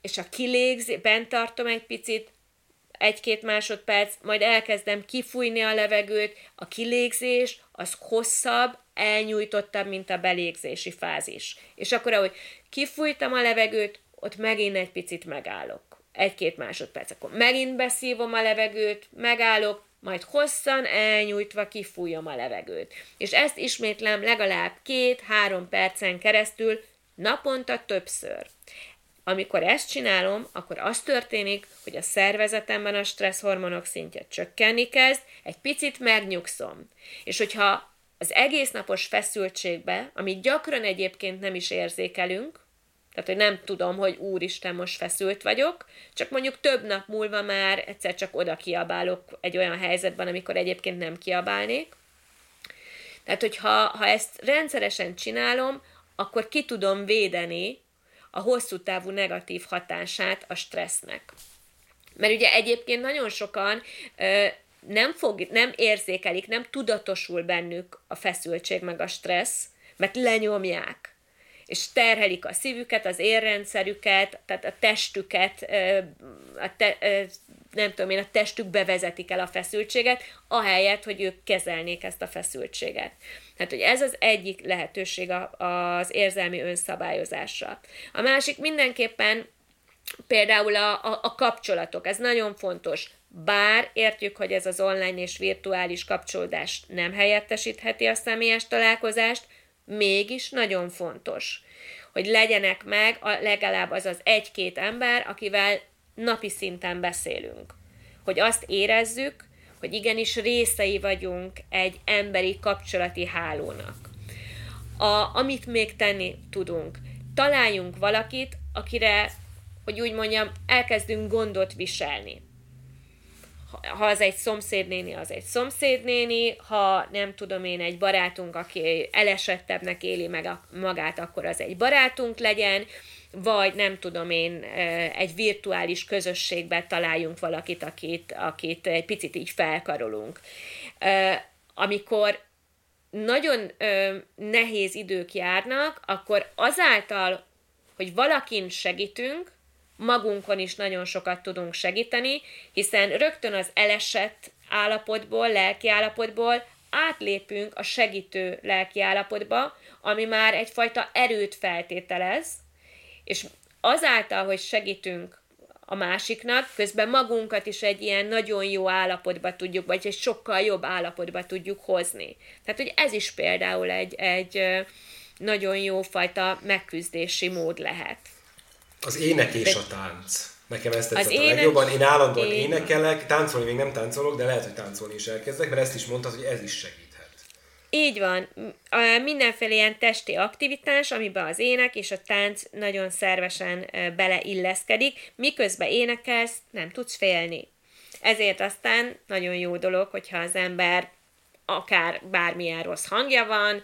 és a kilégzés, bent tartom egy picit, egy-két másodperc, majd elkezdem kifújni a levegőt, a kilégzés az hosszabb, elnyújtottabb, mint a belégzési fázis. És akkor, ahogy kifújtam a levegőt, ott megint egy picit megállok. Egy-két másodperc, akkor megint beszívom a levegőt, megállok, majd hosszan elnyújtva kifújom a levegőt. És ezt ismétlem legalább két-három percen keresztül, naponta többször. Amikor ezt csinálom, akkor az történik, hogy a szervezetemben a stresszhormonok szintje csökkenni kezd, egy picit megnyugszom. És hogyha az egész napos feszültségbe, amit gyakran egyébként nem is érzékelünk, tehát, hogy nem tudom, hogy úristen, most feszült vagyok, csak mondjuk több nap múlva már egyszer csak oda kiabálok egy olyan helyzetben, amikor egyébként nem kiabálnék. Tehát, hogyha ha ezt rendszeresen csinálom, akkor ki tudom védeni a hosszú távú negatív hatását a stressznek. Mert ugye egyébként nagyon sokan ö, nem, fog, nem érzékelik, nem tudatosul bennük a feszültség meg a stressz, mert lenyomják és terhelik a szívüket, az érrendszerüket, tehát a testüket, a te, nem tudom én, a testükbe vezetik el a feszültséget, ahelyett, hogy ők kezelnék ezt a feszültséget. Tehát, hogy ez az egyik lehetőség az érzelmi önszabályozásra. A másik mindenképpen például a, a, a kapcsolatok, ez nagyon fontos. Bár értjük, hogy ez az online és virtuális kapcsolódás nem helyettesítheti a személyes találkozást, mégis nagyon fontos, hogy legyenek meg a, legalább az az egy-két ember, akivel napi szinten beszélünk. Hogy azt érezzük, hogy igenis részei vagyunk egy emberi kapcsolati hálónak. A, amit még tenni tudunk, találjunk valakit, akire, hogy úgy mondjam, elkezdünk gondot viselni ha az egy szomszédnéni, az egy szomszédnéni, ha nem tudom én, egy barátunk, aki elesettebbnek éli meg a, magát, akkor az egy barátunk legyen, vagy nem tudom én, egy virtuális közösségben találjunk valakit, akit, akit egy picit így felkarolunk. Amikor nagyon nehéz idők járnak, akkor azáltal, hogy valakin segítünk, magunkon is nagyon sokat tudunk segíteni, hiszen rögtön az elesett állapotból, lelki állapotból átlépünk a segítő lelki állapotba, ami már egyfajta erőt feltételez, és azáltal, hogy segítünk a másiknak, közben magunkat is egy ilyen nagyon jó állapotba tudjuk, vagy egy sokkal jobb állapotba tudjuk hozni. Tehát, hogy ez is például egy, egy nagyon jó fajta megküzdési mód lehet. Az ének és a tánc. Nekem ezt tetszett a ének... legjobban. Én állandóan én... énekelek, táncolni még nem táncolok, de lehet, hogy táncolni is elkezdek, mert ezt is mondtad, hogy ez is segíthet. Így van. Mindenféle ilyen testi aktivitás, amiben az ének és a tánc nagyon szervesen beleilleszkedik, miközben énekelsz, nem tudsz félni. Ezért aztán nagyon jó dolog, hogyha az ember akár bármilyen rossz hangja van,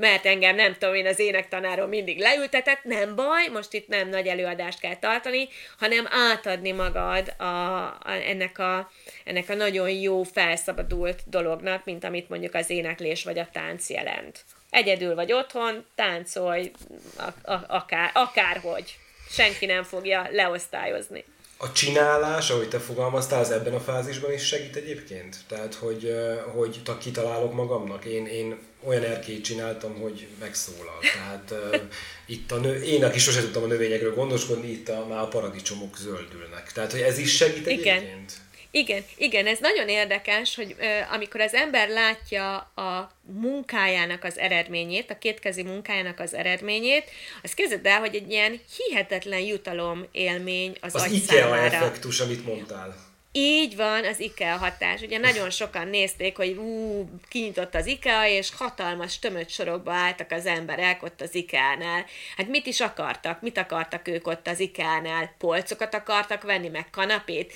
mert engem nem tudom, én az énektanárom mindig leültetett, nem baj, most itt nem nagy előadást kell tartani, hanem átadni magad a, a, ennek, a, ennek a nagyon jó, felszabadult dolognak, mint amit mondjuk az éneklés vagy a tánc jelent. Egyedül vagy otthon, táncolj a, a, akár, akárhogy. Senki nem fogja leosztályozni. A csinálás, ahogy te fogalmaztál, az ebben a fázisban is segít egyébként? Tehát, hogy, hogy kitalálok magamnak. Én, én olyan erkélyt csináltam, hogy megszólal. Tehát uh, itt a nő, én, aki sosem tudtam a növényekről gondoskodni, itt a, már a paradicsomok zöldülnek. Tehát, hogy ez is segít Igen. egyébként? Igen, igen, ez nagyon érdekes, hogy uh, amikor az ember látja a munkájának az eredményét, a kétkezi munkájának az eredményét, az kezded el, hogy egy ilyen hihetetlen jutalom élmény az, az agy IKEA számára. effektus, amit mondtál. Így van az IKEA hatás. Ugye nagyon sokan nézték, hogy ú, kinyitott az IKEA, és hatalmas tömött sorokba álltak az emberek ott az IKEA-nál. Hát mit is akartak? Mit akartak ők ott az IKEA-nál? Polcokat akartak venni, meg kanapét?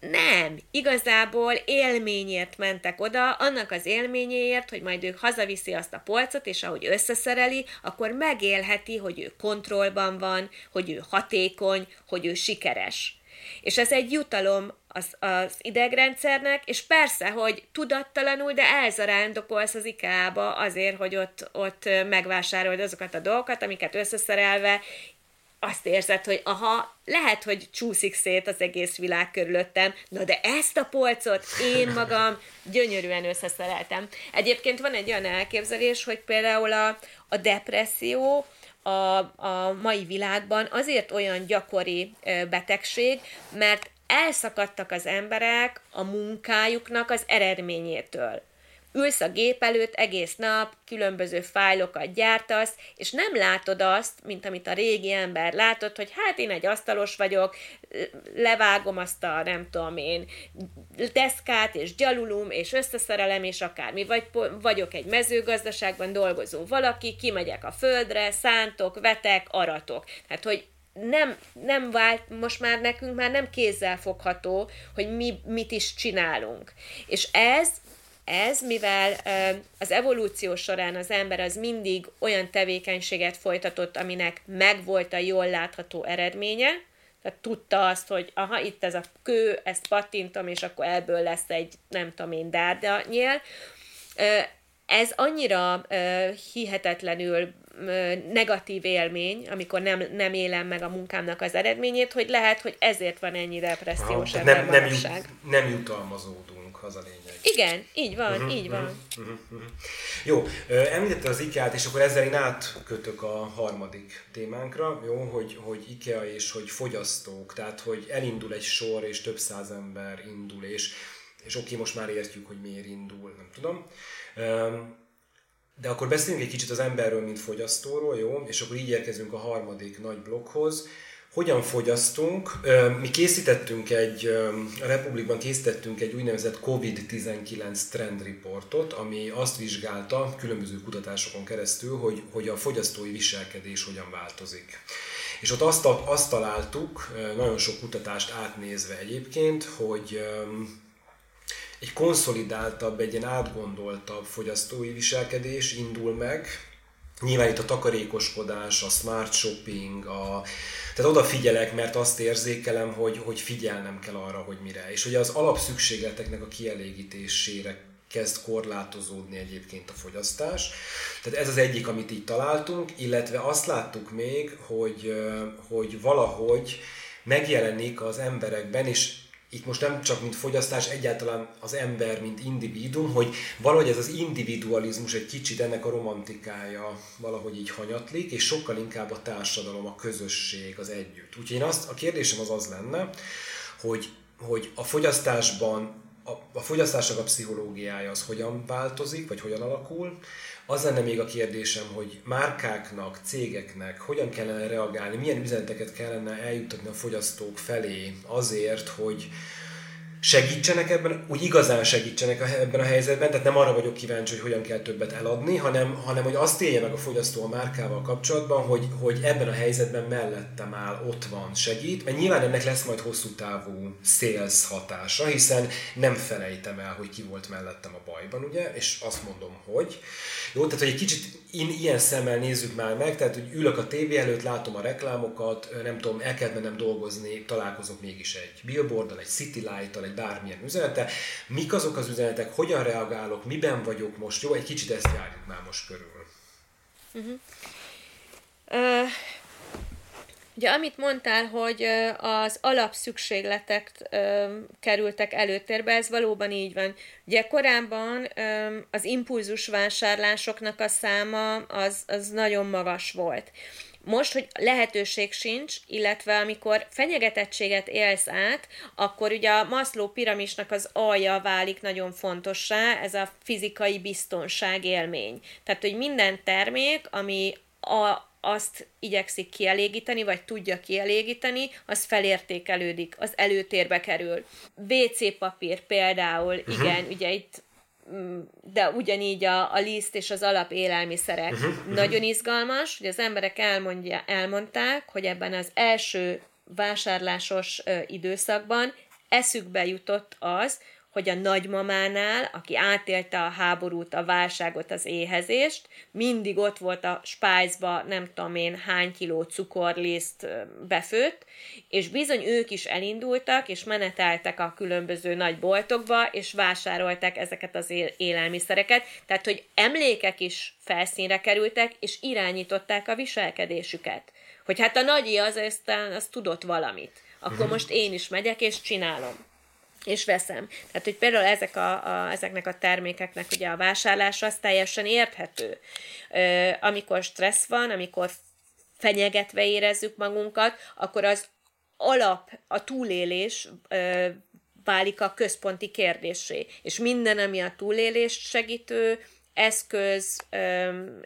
Nem, igazából élményért mentek oda, annak az élményéért, hogy majd ő hazaviszi azt a polcot, és ahogy összeszereli, akkor megélheti, hogy ő kontrollban van, hogy ő hatékony, hogy ő sikeres. És ez egy jutalom az, az idegrendszernek, és persze, hogy tudattalanul, de elzarándokolsz az IKEA-ba azért, hogy ott, ott megvásárold azokat a dolgokat, amiket összeszerelve azt érzed, hogy aha, lehet, hogy csúszik szét az egész világ körülöttem, na de ezt a polcot én magam gyönyörűen összeszereltem. Egyébként van egy olyan elképzelés, hogy például a, a depresszió, a, a mai világban azért olyan gyakori betegség, mert elszakadtak az emberek a munkájuknak az eredményétől. Ülsz a gép előtt egész nap, különböző fájlokat gyártasz, és nem látod azt, mint amit a régi ember látott, hogy hát én egy asztalos vagyok, levágom azt a, nem tudom én, deszkát, és gyalulum, és összeszerelem, és akármi. Vagy vagyok egy mezőgazdaságban dolgozó valaki, kimegyek a földre, szántok, vetek, aratok. Tehát, hogy nem, nem vált, most már nekünk már nem kézzel fogható, hogy mi mit is csinálunk. És ez ez, mivel az evolúció során az ember az mindig olyan tevékenységet folytatott, aminek megvolt a jól látható eredménye, tehát tudta azt, hogy aha, itt ez a kő, ezt pattintom, és akkor ebből lesz egy, nem tudom én, dárda nyél. Ez annyira hihetetlenül negatív élmény, amikor nem, nem élem meg a munkámnak az eredményét, hogy lehet, hogy ezért van ennyi depressziós ha, nem, nem, jut, nem jutalmazódunk, az a lényeg. Igen, így van, uh-huh, így van. Uh-huh, uh-huh. Jó, említette az IKEA-t, és akkor ezzel én átkötök a harmadik témánkra, jó, hogy, hogy IKEA és hogy fogyasztók, tehát hogy elindul egy sor, és több száz ember indul, és, és oké, most már értjük, hogy miért indul, nem tudom. De akkor beszéljünk egy kicsit az emberről, mint fogyasztóról, jó? És akkor így érkezünk a harmadik nagy blokkhoz. Hogyan fogyasztunk? Mi készítettünk egy, a Republikban készítettünk egy úgynevezett COVID-19 trend reportot, ami azt vizsgálta különböző kutatásokon keresztül, hogy, hogy a fogyasztói viselkedés hogyan változik. És ott azt, azt találtuk, nagyon sok kutatást átnézve egyébként, hogy egy konszolidáltabb, egy ilyen átgondoltabb fogyasztói viselkedés indul meg. Nyilván itt a takarékoskodás, a smart shopping, a, tehát odafigyelek, mert azt érzékelem, hogy, hogy figyelnem kell arra, hogy mire. És ugye az alapszükségleteknek a kielégítésére kezd korlátozódni egyébként a fogyasztás. Tehát ez az egyik, amit így találtunk, illetve azt láttuk még, hogy, hogy valahogy megjelenik az emberekben, és itt most nem csak mint fogyasztás, egyáltalán az ember, mint individuum, hogy valahogy ez az individualizmus egy kicsit ennek a romantikája valahogy így hanyatlik, és sokkal inkább a társadalom, a közösség, az együtt. Úgyhogy én azt, a kérdésem az az lenne, hogy, hogy a fogyasztásban a, a fogyasztásnak a pszichológiája az hogyan változik, vagy hogyan alakul. Az lenne még a kérdésem, hogy márkáknak, cégeknek hogyan kellene reagálni, milyen üzeneteket kellene eljuttatni a fogyasztók felé azért, hogy, segítsenek ebben, úgy igazán segítsenek ebben a helyzetben, tehát nem arra vagyok kíváncsi, hogy hogyan kell többet eladni, hanem, hanem hogy azt élje meg a fogyasztó a márkával kapcsolatban, hogy, hogy ebben a helyzetben mellettem áll, ott van, segít, mert nyilván ennek lesz majd hosszú távú sales hatása, hiszen nem felejtem el, hogy ki volt mellettem a bajban, ugye, és azt mondom, hogy. Jó, tehát hogy egy kicsit in, ilyen szemmel nézzük már meg, tehát hogy ülök a tévé előtt, látom a reklámokat, nem tudom, el kell mennem dolgozni, találkozok mégis egy billboardal, egy city light egy bármilyen üzenete. Mik azok az üzenetek, hogyan reagálok, miben vagyok most, jó? Egy kicsit ezt járjuk már most körül. Uh-huh. Uh, ugye amit mondtál, hogy az alapszükségletek kerültek előtérbe, ez valóban így van. Ugye korábban az impulzus vásárlásoknak a száma az, az nagyon magas volt. Most, hogy lehetőség sincs, illetve amikor fenyegetettséget élsz át, akkor ugye a Maslow piramisnak az alja válik nagyon fontossá, ez a fizikai biztonság élmény. Tehát, hogy minden termék, ami a, azt igyekszik kielégíteni, vagy tudja kielégíteni, az felértékelődik, az előtérbe kerül. WC papír például, uh-huh. igen, ugye itt mm, de ugyanígy a, a liszt és az alap élelmiszerek. Uh-huh, uh-huh. Nagyon izgalmas, hogy az emberek elmondja, elmondták, hogy ebben az első vásárlásos ö, időszakban eszükbe jutott az, hogy a nagymamánál, aki átélte a háborút, a válságot, az éhezést, mindig ott volt a spájzba, nem tudom én, hány kiló cukorliszt befőtt, és bizony ők is elindultak, és meneteltek a különböző nagy boltokba, és vásárolták ezeket az élelmiszereket, tehát hogy emlékek is felszínre kerültek, és irányították a viselkedésüket. Hogy hát a nagyi az aztán az tudott valamit. Akkor uh-huh. most én is megyek, és csinálom és veszem. Tehát, hogy például ezek a, a, ezeknek a termékeknek ugye a vásárlása az teljesen érthető. Ö, amikor stressz van, amikor fenyegetve érezzük magunkat, akkor az alap, a túlélés ö, válik a központi kérdésé. És minden, ami a túlélést segítő, eszköz,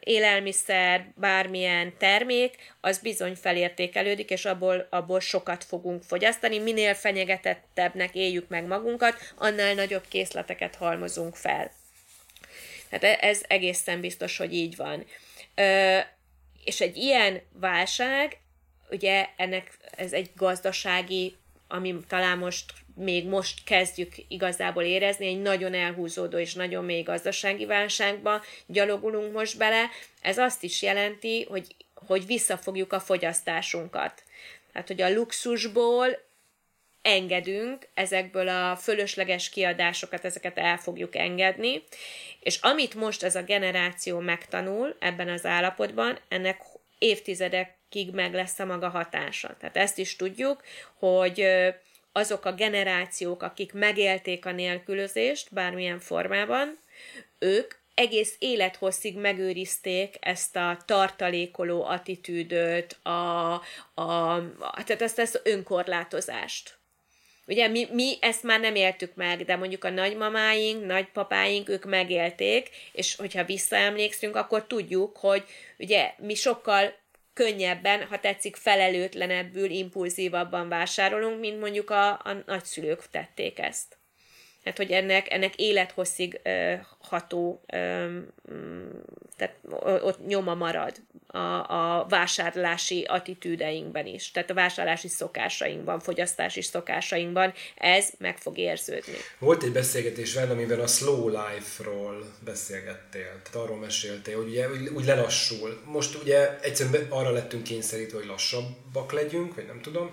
élelmiszer, bármilyen termék, az bizony felértékelődik, és abból, abból sokat fogunk fogyasztani. Minél fenyegetettebbnek éljük meg magunkat, annál nagyobb készleteket halmozunk fel. Tehát e, ez egészen biztos, hogy így van. És egy ilyen válság, ugye ennek ez egy gazdasági, ami talán most még most kezdjük igazából érezni, egy nagyon elhúzódó és nagyon mély gazdasági válságba gyalogulunk most bele. Ez azt is jelenti, hogy, hogy visszafogjuk a fogyasztásunkat. Tehát, hogy a luxusból engedünk, ezekből a fölösleges kiadásokat, ezeket el fogjuk engedni, és amit most ez a generáció megtanul ebben az állapotban, ennek évtizedekig meg lesz a maga hatása. Tehát ezt is tudjuk, hogy azok a generációk, akik megélték a nélkülözést bármilyen formában, ők egész élethosszig megőrizték ezt a tartalékoló attitűdöt, a, a, tehát ezt, ezt önkorlátozást. Ugye mi, mi ezt már nem éltük meg, de mondjuk a nagymamáink, nagypapáink, ők megélték, és hogyha visszaemlékszünk, akkor tudjuk, hogy ugye mi sokkal könnyebben, ha tetszik, felelőtlenebbül, impulzívabban vásárolunk, mint mondjuk a, a nagyszülők tették ezt. Hát, hogy ennek, ennek élethosszig ö, ható, ö, tehát ott nyoma marad a, a vásárlási attitűdeinkben is, tehát a vásárlási szokásainkban, fogyasztási szokásainkban ez meg fog érződni. Volt egy beszélgetés velem, amiben a slow life-ról beszélgettél, tehát arról meséltél, hogy ugye úgy, lelassul. Most ugye egyszerűen arra lettünk kényszerítve, hogy lassabbak legyünk, vagy nem tudom,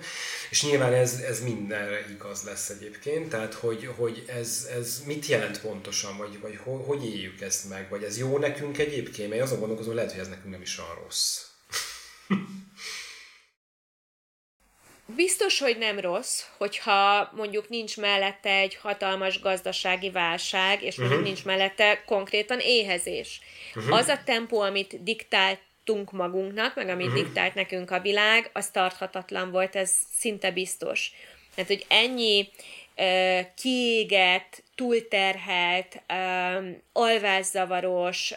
és nyilván ez, ez mindenre igaz lesz egyébként, tehát hogy, hogy ez, ez mit jelent pontosan, vagy, vagy hogy, hogy éljük ezt meg, vagy ez jó nekünk egyébként, mert azon gondolkozom, hogy lehet, hogy ez nekünk nem is olyan rossz. Biztos, hogy nem rossz, hogyha mondjuk nincs mellette egy hatalmas gazdasági válság, és mondjuk uh-huh. nincs mellette konkrétan éhezés. Uh-huh. Az a tempó, amit diktáltunk magunknak, meg amit uh-huh. diktált nekünk a világ, az tarthatatlan volt, ez szinte biztos. Tehát, hogy ennyi kiégett, túlterhelt, alvászavaros,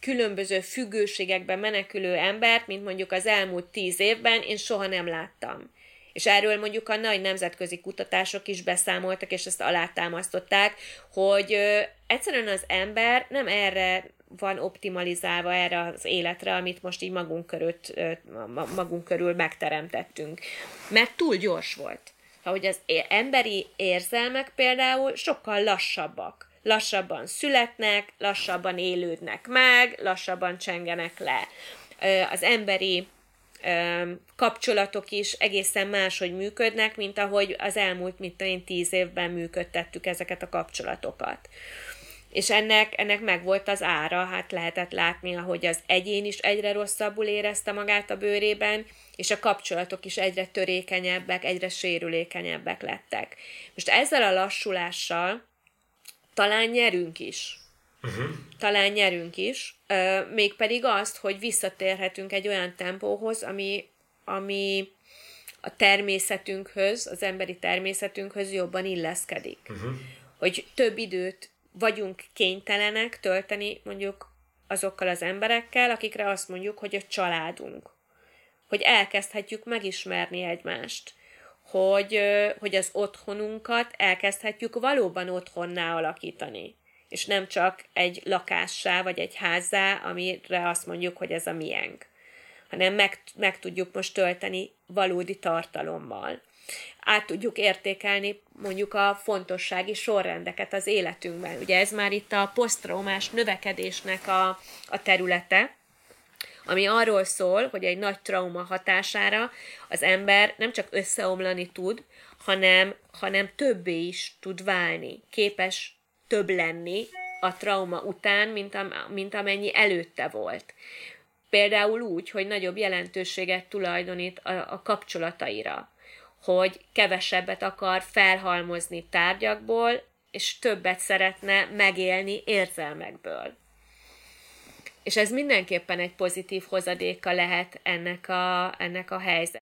különböző függőségekben menekülő embert, mint mondjuk az elmúlt tíz évben én soha nem láttam. És erről mondjuk a nagy nemzetközi kutatások is beszámoltak, és ezt alátámasztották, hogy egyszerűen az ember nem erre van optimalizálva erre az életre, amit most így magunk körül, magunk körül megteremtettünk. Mert túl gyors volt. Hogy az emberi érzelmek például sokkal lassabbak lassabban születnek, lassabban élődnek meg, lassabban csengenek le. Az emberi kapcsolatok is egészen máshogy működnek, mint ahogy az elmúlt, mint én tíz évben működtettük ezeket a kapcsolatokat. És ennek, ennek meg volt az ára, hát lehetett látni, ahogy az egyén is egyre rosszabbul érezte magát a bőrében, és a kapcsolatok is egyre törékenyebbek, egyre sérülékenyebbek lettek. Most ezzel a lassulással talán nyerünk is. Uh-huh. Talán nyerünk is, mégpedig azt, hogy visszatérhetünk egy olyan tempóhoz, ami, ami a természetünkhöz, az emberi természetünkhöz jobban illeszkedik. Uh-huh. Hogy több időt vagyunk kénytelenek tölteni mondjuk azokkal az emberekkel, akikre azt mondjuk, hogy a családunk. Hogy elkezdhetjük megismerni egymást. Hogy, hogy az otthonunkat elkezdhetjük valóban otthonná alakítani. És nem csak egy lakássá vagy egy házzá, amire azt mondjuk, hogy ez a miénk. Hanem meg, meg tudjuk most tölteni valódi tartalommal át tudjuk értékelni mondjuk a fontossági sorrendeket az életünkben. Ugye ez már itt a posztraumás növekedésnek a, a területe, ami arról szól, hogy egy nagy trauma hatására az ember nem csak összeomlani tud, hanem, hanem többé is tud válni, képes több lenni a trauma után, mint, am, mint amennyi előtte volt. Például úgy, hogy nagyobb jelentőséget tulajdonít a, a kapcsolataira, hogy kevesebbet akar felhalmozni tárgyakból, és többet szeretne megélni érzelmekből. És ez mindenképpen egy pozitív hozadéka lehet ennek a, ennek a helyzet.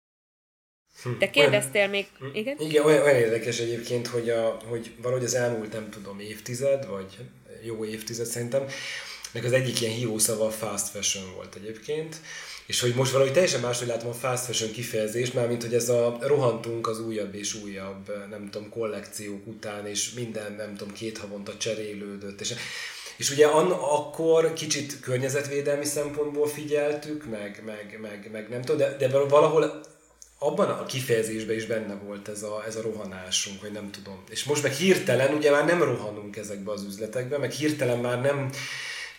Hm. De kérdeztél még... Hm. Igen? Igen, olyan, olyan érdekes egyébként, hogy, a, hogy valahogy az elmúlt, nem tudom, évtized, vagy jó évtized szerintem, meg az egyik ilyen hívószava a fast fashion volt egyébként, és hogy most valahogy teljesen máshogy látom a fast fashion kifejezést, már mint hogy ez a rohantunk az újabb és újabb, nem tudom, kollekciók után, és minden, nem tudom, két havonta cserélődött, és és ugye an, akkor kicsit környezetvédelmi szempontból figyeltük, meg, meg, meg, meg nem tudom, de, de valahol abban a kifejezésben is benne volt ez a, ez a rohanásunk, vagy nem tudom. És most meg hirtelen ugye már nem rohanunk ezekbe az üzletekbe, meg hirtelen már nem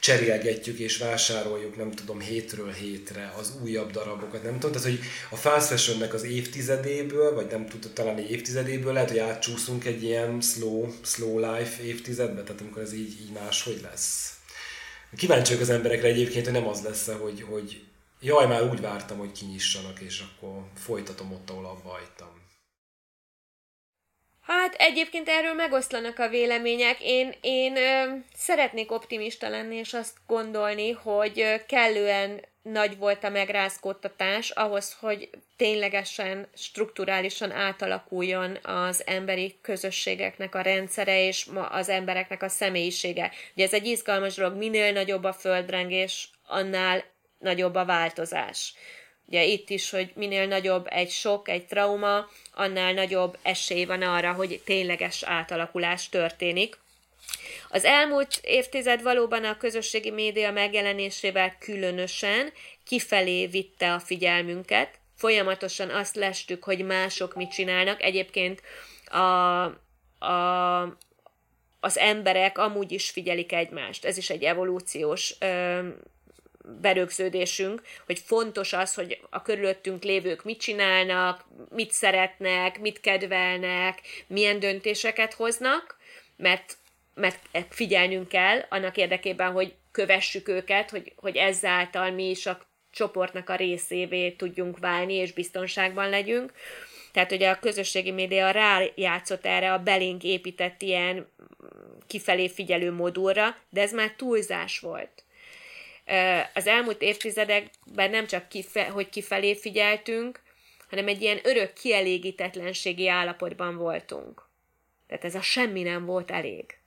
cserélgetjük és vásároljuk, nem tudom, hétről hétre az újabb darabokat, nem tudom, tehát hogy a fast fashionnek az évtizedéből, vagy nem tudom, talán egy évtizedéből lehet, hogy átcsúszunk egy ilyen slow, slow life évtizedbe, tehát amikor ez így, így máshogy lesz. Kíváncsiak az emberekre egyébként, hogy nem az lesz hogy, hogy jaj, már úgy vártam, hogy kinyissanak, és akkor folytatom ott, ahol abba hagytam. Hát egyébként erről megoszlanak a vélemények. Én, én ö, szeretnék optimista lenni, és azt gondolni, hogy kellően nagy volt a megrázkódtatás ahhoz, hogy ténylegesen, strukturálisan átalakuljon az emberi közösségeknek a rendszere és az embereknek a személyisége. Ugye ez egy izgalmas dolog, minél nagyobb a földrengés, annál nagyobb a változás. Ugye itt is, hogy minél nagyobb egy sok, egy trauma, annál nagyobb esély van arra, hogy tényleges átalakulás történik. Az elmúlt évtized valóban a közösségi média megjelenésével különösen kifelé vitte a figyelmünket. Folyamatosan azt lestük, hogy mások mit csinálnak. Egyébként a, a, az emberek amúgy is figyelik egymást. Ez is egy evolúciós ö, berögződésünk, hogy fontos az, hogy a körülöttünk lévők mit csinálnak, mit szeretnek, mit kedvelnek, milyen döntéseket hoznak, mert, mert figyelnünk kell annak érdekében, hogy kövessük őket, hogy, hogy ezáltal mi is a csoportnak a részévé tudjunk válni, és biztonságban legyünk. Tehát ugye a közösségi média rájátszott erre a belénk épített ilyen kifelé figyelő modulra, de ez már túlzás volt az elmúlt évtizedekben nem csak kife, hogy kifelé figyeltünk, hanem egy ilyen örök kielégítetlenségi állapotban voltunk. Tehát ez a semmi nem volt elég.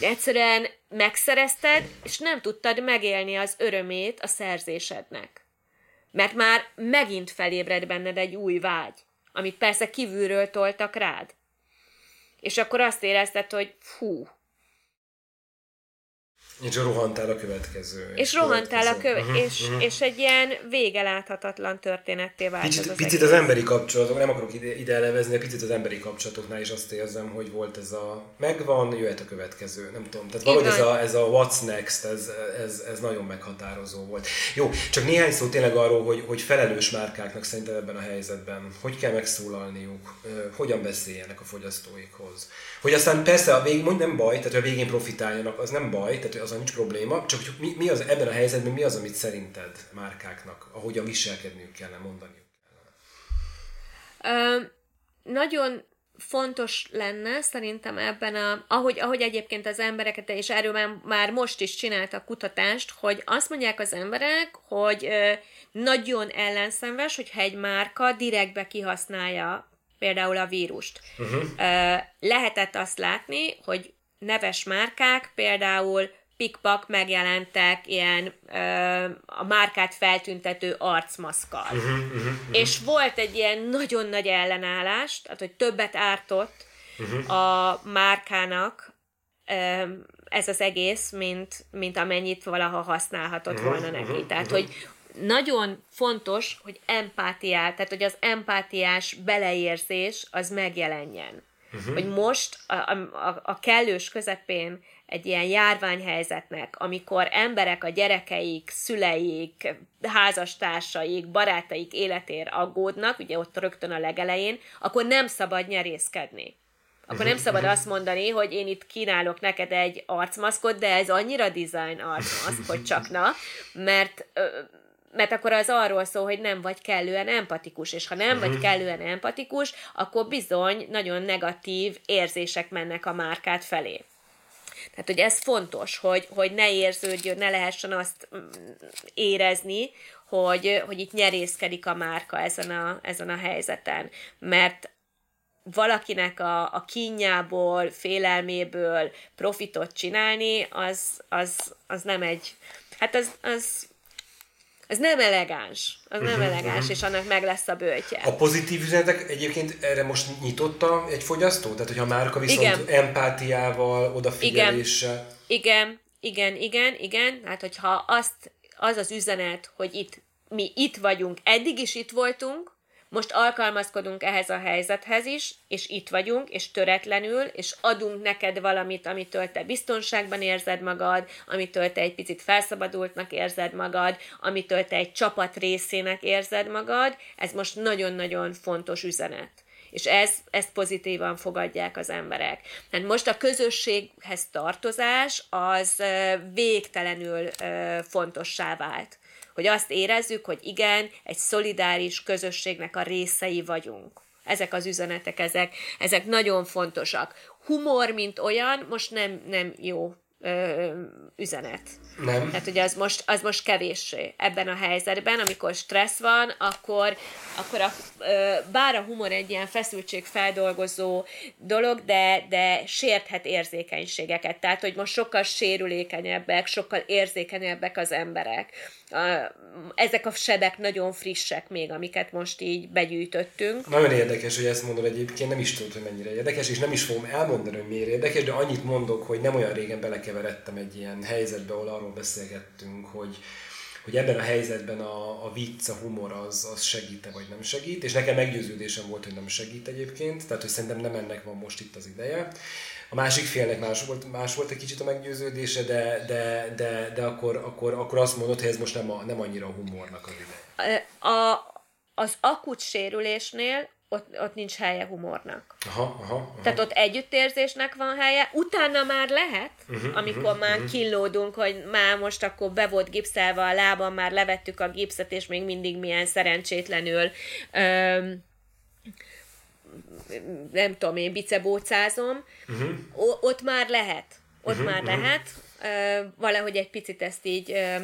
Egyszerűen megszerezted, és nem tudtad megélni az örömét a szerzésednek. Mert már megint felébred benned egy új vágy, amit persze kívülről toltak rád. És akkor azt érezted, hogy fú, és rohantál a következő. És, rohantál a következő. Uh-huh, és, uh-huh. és egy ilyen vége láthatatlan történetté vált picit, az, picit az emberi kapcsolatok, nem akarok ide, ide elevezni, de picit az emberi kapcsolatoknál is azt érzem, hogy volt ez a megvan, jöhet a következő, nem tudom. Tehát valahogy ez a, ez a what's next, ez, ez, ez nagyon meghatározó volt. Jó, csak néhány szó tényleg arról, hogy, hogy felelős márkáknak szerintem ebben a helyzetben, hogy kell megszólalniuk, hogyan beszéljenek a fogyasztóikhoz. Hogy aztán persze a végén, nem baj, tehát hogy a végén profitáljanak, az nem baj, tehát az nincs probléma, csak mi, mi az ebben a helyzetben, mi az, amit szerinted márkáknak, ahogyan viselkedniük kellene, mondaniuk kellene? Uh, nagyon fontos lenne szerintem ebben a, ahogy, ahogy egyébként az embereket, és erről már, már most is csináltak kutatást, hogy azt mondják az emberek, hogy ö, nagyon ellenszenves, hogyha egy márka direktbe kihasználja például a vírust. Uh-huh. Ö, lehetett azt látni, hogy neves márkák például pikpak megjelentek ilyen ö, a márkát feltüntető arcmaszkal. Uh-huh, uh-huh, uh-huh. És volt egy ilyen nagyon nagy ellenállás, tehát hogy többet ártott uh-huh. a márkának ö, ez az egész, mint, mint amennyit valaha használhatott uh-huh, volna neki. Uh-huh, tehát, uh-huh. hogy nagyon fontos, hogy empátiát, tehát hogy az empátiás beleérzés az megjelenjen. Uh-huh. Hogy most a, a, a kellős közepén egy ilyen járványhelyzetnek, amikor emberek a gyerekeik, szüleik, házastársaik, barátaik életér aggódnak, ugye ott rögtön a legelején, akkor nem szabad nyerészkedni. Akkor nem szabad azt mondani, hogy én itt kínálok neked egy arcmaszkot, de ez annyira design arcmaszk, hogy csak na, mert mert akkor az arról szól, hogy nem vagy kellően empatikus, és ha nem vagy mhm. kellően empatikus, akkor bizony nagyon negatív érzések mennek a márkát felé. Tehát, hogy ez fontos, hogy, hogy ne érződjön, ne lehessen azt mm, érezni, hogy, hogy itt nyerészkedik a márka ezen a, ezen a helyzeten. Mert valakinek a, a kínjából, félelméből profitot csinálni, az, az, az nem egy, hát az, az ez nem elegáns. Az nem uh-huh, elegáns, uh-huh. és annak meg lesz a bőtje. A pozitív üzenetek egyébként erre most nyitotta egy fogyasztó? Tehát, hogyha a márka viszont igen. empátiával, odafigyeléssel... Igen, igen, igen, igen. Hát, hogyha azt, az az üzenet, hogy itt mi itt vagyunk, eddig is itt voltunk, most alkalmazkodunk ehhez a helyzethez is, és itt vagyunk, és töretlenül, és adunk neked valamit, amitől te biztonságban érzed magad, amitől te egy picit felszabadultnak érzed magad, amitől te egy csapat részének érzed magad. Ez most nagyon-nagyon fontos üzenet és ez, ezt pozitívan fogadják az emberek. Hát most a közösséghez tartozás az végtelenül fontossá vált hogy azt érezzük, hogy igen, egy szolidáris közösségnek a részei vagyunk. Ezek az üzenetek, ezek, ezek nagyon fontosak. Humor, mint olyan, most nem, nem jó ö, üzenet. Nem. Tehát ugye az most, az most kevéssé ebben a helyzetben, amikor stressz van, akkor, akkor a, ö, bár a humor egy ilyen feszültségfeldolgozó dolog, de, de sérthet érzékenységeket. Tehát, hogy most sokkal sérülékenyebbek, sokkal érzékenyebbek az emberek. Ezek a sebek nagyon frissek még, amiket most így begyűjtöttünk. Nagyon érdekes, hogy ezt mondod egyébként, nem is tudod, hogy mennyire érdekes, és nem is fogom elmondani, hogy miért érdekes, de annyit mondok, hogy nem olyan régen belekeveredtem egy ilyen helyzetbe, ahol arról beszélgettünk, hogy, hogy ebben a helyzetben a, a vicc, a humor az, az segít vagy nem segít, és nekem meggyőződésem volt, hogy nem segít egyébként, tehát hogy szerintem nem ennek van most itt az ideje. A másik félnek más volt, más volt egy kicsit a meggyőződése, de, de, de, de akkor, akkor, akkor azt mondod, hogy ez most nem, a, nem annyira a humornak az ideje. A, az akut sérülésnél ott, ott nincs helye humornak. Aha, aha, aha. Tehát ott együttérzésnek van helye, utána már lehet, uh-huh, amikor uh-huh, már uh-huh. killódunk, hogy már most akkor be volt gipszelve a lábam, már levettük a gipszet, és még mindig milyen szerencsétlenül öm, nem tudom én, bicebócázom, uh-huh. O- ott már lehet. Ott uh-huh, már uh-huh. lehet ö, valahogy egy picit ezt így ö,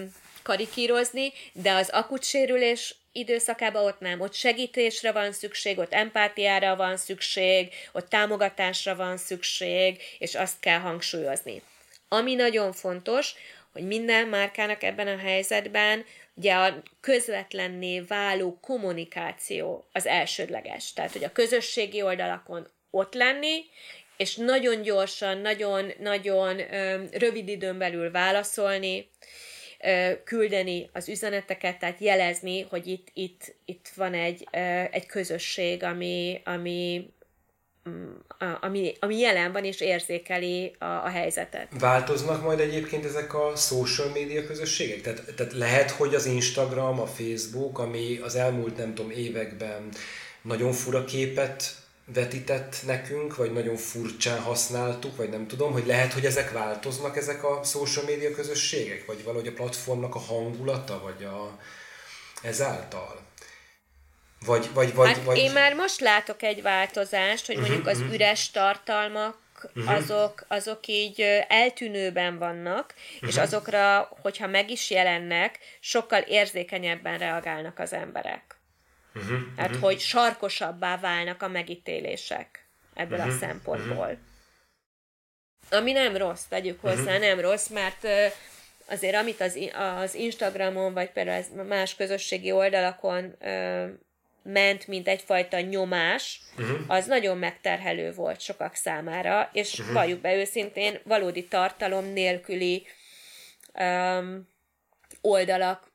karikírozni, de az akut sérülés időszakában ott nem. Ott segítésre van szükség, ott empátiára van szükség, ott támogatásra van szükség, és azt kell hangsúlyozni. Ami nagyon fontos, hogy minden márkának ebben a helyzetben ugye a közvetlenné váló kommunikáció az elsődleges. Tehát, hogy a közösségi oldalakon ott lenni, és nagyon gyorsan, nagyon-nagyon rövid időn belül válaszolni, küldeni az üzeneteket, tehát jelezni, hogy itt, itt, itt van egy, egy közösség, ami, ami, mm, ami, ami jelen van és érzékeli a, a helyzetet. Változnak majd egyébként ezek a social media közösségek? Tehát, tehát lehet, hogy az Instagram, a Facebook, ami az elmúlt nem tudom években nagyon fura képet vetített nekünk, vagy nagyon furcsán használtuk, vagy nem tudom, hogy lehet, hogy ezek változnak, ezek a social media közösségek, vagy valahogy a platformnak a hangulata, vagy a, ezáltal? Vagy, vagy, vagy, hát vagy... én már most látok egy változást, hogy mondjuk uh-huh, az uh-huh. üres tartalmak uh-huh. azok, azok így eltűnőben vannak, és azokra, hogyha meg is jelennek, sokkal érzékenyebben reagálnak az emberek. Uh-huh, hát, uh-huh. hogy sarkosabbá válnak a megítélések ebből uh-huh, a szempontból. Uh-huh. Ami nem rossz, tegyük hozzá, uh-huh. nem rossz, mert azért amit az, az Instagramon, vagy például más közösségi oldalakon ment, mint egyfajta nyomás, uh-huh. az nagyon megterhelő volt sokak számára, és uh-huh. valljuk be őszintén, valódi tartalom nélküli um, oldalak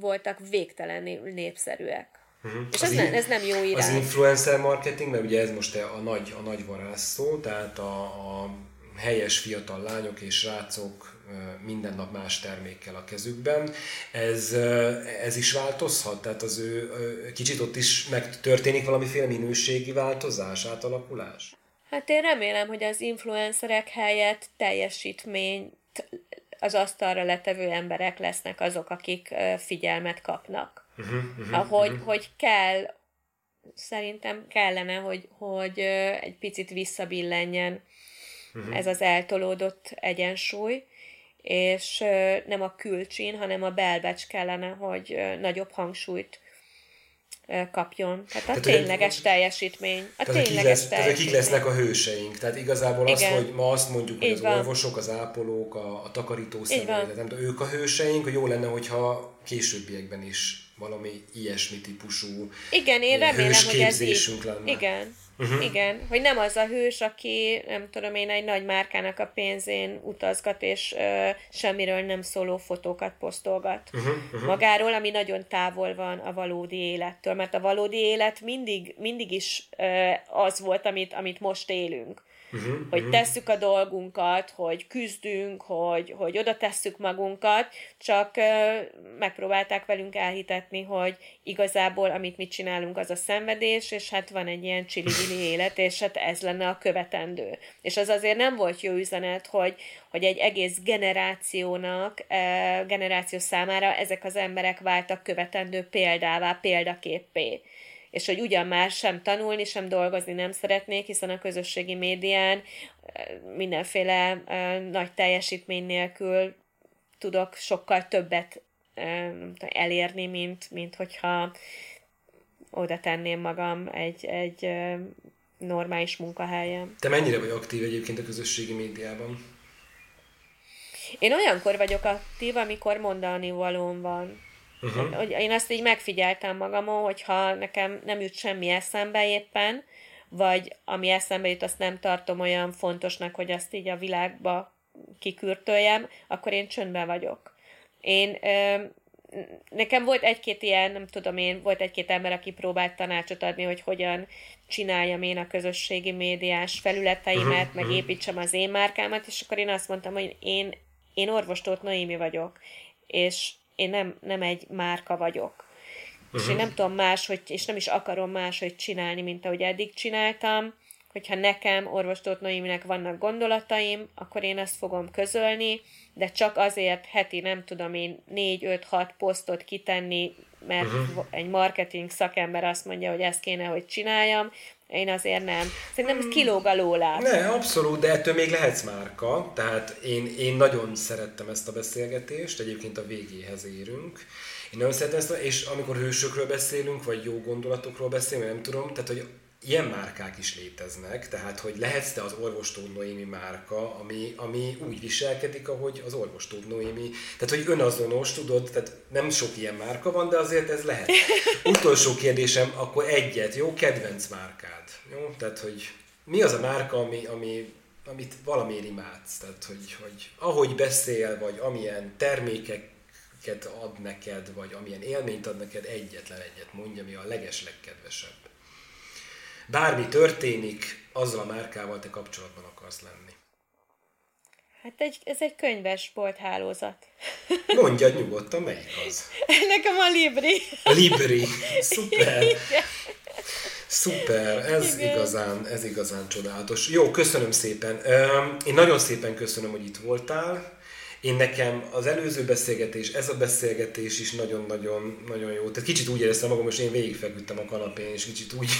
voltak végtelen népszerűek. Uh-huh. És ez, az nem, ez nem jó irány. Az influencer marketing, mert ugye ez most a nagy, a nagy varázsszó, tehát a, a helyes fiatal lányok és rácok minden nap más termékkel a kezükben. Ez, ez is változhat? Tehát az ő kicsit ott is megtörténik valamiféle minőségi változás, átalakulás? Hát én remélem, hogy az influencerek helyett teljesítményt az asztalra letevő emberek lesznek azok, akik figyelmet kapnak. Uh-huh, uh-huh, Ahogy uh-huh. hogy kell, szerintem kellene, hogy, hogy egy picit visszabillenjen uh-huh. ez az eltolódott egyensúly, és nem a külcsin, hanem a belbecs kellene, hogy nagyobb hangsúlyt kapjon. Tehát a tehát tényleges teljesítmény. A tehát tényleges lesz, teljesítmény. Tehát kik lesznek a hőseink. Tehát igazából Igen. az, hogy ma azt mondjuk, hogy Így az van. orvosok, az ápolók, a, a takarító személyzet, tudom, ők a hőseink, hogy jó lenne, hogyha későbbiekben is valami ilyesmi típusú Igen, én remélem, hogy ez így. lenne. Igen, Uh-huh. Igen, hogy nem az a hős, aki, nem tudom én, egy nagy márkának a pénzén utazgat, és ö, semmiről nem szóló fotókat posztolgat uh-huh. Uh-huh. magáról, ami nagyon távol van a valódi élettől, mert a valódi élet mindig, mindig is ö, az volt, amit, amit most élünk. Uh-huh, hogy uh-huh. tesszük a dolgunkat, hogy küzdünk, hogy, hogy oda tesszük magunkat, csak uh, megpróbálták velünk elhitetni, hogy igazából amit mit csinálunk, az a szenvedés, és hát van egy ilyen csili *laughs* élet, és hát ez lenne a követendő. És az azért nem volt jó üzenet, hogy, hogy egy egész generációnak, uh, generáció számára ezek az emberek váltak követendő példává, példaképpé és hogy ugyan már sem tanulni, sem dolgozni nem szeretnék, hiszen a közösségi médián mindenféle nagy teljesítmény nélkül tudok sokkal többet elérni, mint, mint hogyha oda tenném magam egy, egy normális munkahelyen. Te mennyire vagy aktív egyébként a közösségi médiában? Én olyankor vagyok aktív, amikor mondani valóm van. Uh-huh. Hogy én azt így megfigyeltem magamon, hogyha nekem nem jut semmi eszembe éppen, vagy ami eszembe jut, azt nem tartom olyan fontosnak, hogy azt így a világba kikürtöljem, akkor én csöndben vagyok. Én ö, nekem volt egy-két ilyen, nem tudom én, volt egy-két ember, aki próbált tanácsot adni, hogy hogyan csináljam én a közösségi médiás felületeimet, uh-huh, meg uh-huh. építsem az én márkámat, és akkor én azt mondtam, hogy én, én orvostót Noémi vagyok, és én nem, nem egy márka vagyok. Uh-huh. És én nem tudom máshogy, és nem is akarom máshogy csinálni, mint ahogy eddig csináltam. Hogyha nekem, orvostót Noéminek vannak gondolataim, akkor én ezt fogom közölni, de csak azért heti, nem tudom én, 4-5-6 posztot kitenni, mert uh-huh. egy marketing szakember azt mondja, hogy ezt kéne, hogy csináljam, én azért nem. Szerintem ez kilóg a lólát. Ne, abszolút, de ettől még lehetsz márka. Tehát én, én nagyon szerettem ezt a beszélgetést, egyébként a végéhez érünk. Én nagyon szeretem ezt, és amikor hősökről beszélünk, vagy jó gondolatokról beszélünk, nem tudom, tehát hogy ilyen márkák is léteznek, tehát hogy lehetsz te az orvostód Noémi márka, ami, ami úgy viselkedik, ahogy az orvostód Noémi, tehát hogy önazonos, tudod, tehát nem sok ilyen márka van, de azért ez lehet. *laughs* Utolsó kérdésem, akkor egyet, jó? Kedvenc márkád, jó? Tehát, hogy mi az a márka, ami, ami, amit valamiért imádsz, tehát hogy, hogy ahogy beszél, vagy amilyen termékeket ad neked, vagy amilyen élményt ad neked, egyetlen egyet mondja, mi a leges legkedvesebb bármi történik, azzal a márkával te kapcsolatban akarsz lenni? Hát egy, ez egy könyvesbolt hálózat. *laughs* Mondja nyugodtan, melyik az? Nekem a Libri. A Libri, szuper. *laughs* Szuper, ez Igen. igazán, ez igazán csodálatos. Jó, köszönöm szépen. Én nagyon szépen köszönöm, hogy itt voltál. Én nekem az előző beszélgetés, ez a beszélgetés is nagyon-nagyon nagyon jó. Tehát kicsit úgy éreztem magam, hogy én végigfeküdtem a kanapén, és kicsit úgy,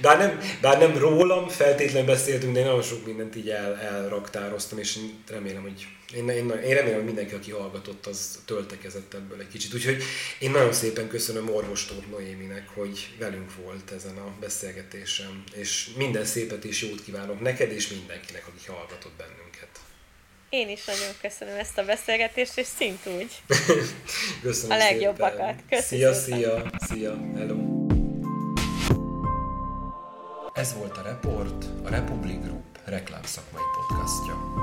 bár nem, bár nem rólam feltétlenül beszéltünk, de én nagyon sok mindent így el, elraktároztam, és remélem, hogy én, én, én remélem, hogy mindenki, aki hallgatott, az töltekezett ebből egy kicsit. Úgyhogy én nagyon szépen köszönöm Orvostót Noéminek, hogy velünk volt ezen a beszélgetésen, és minden szépet és jót kívánok neked és mindenkinek, aki hallgatott bennünket. Én is nagyon köszönöm ezt a beszélgetést, és szint úgy. *laughs* köszönöm A legjobbakat. Köszönöm szia, szia, szia, hello. Ez volt a Report, a Republic Group reklámszakmai podcastja.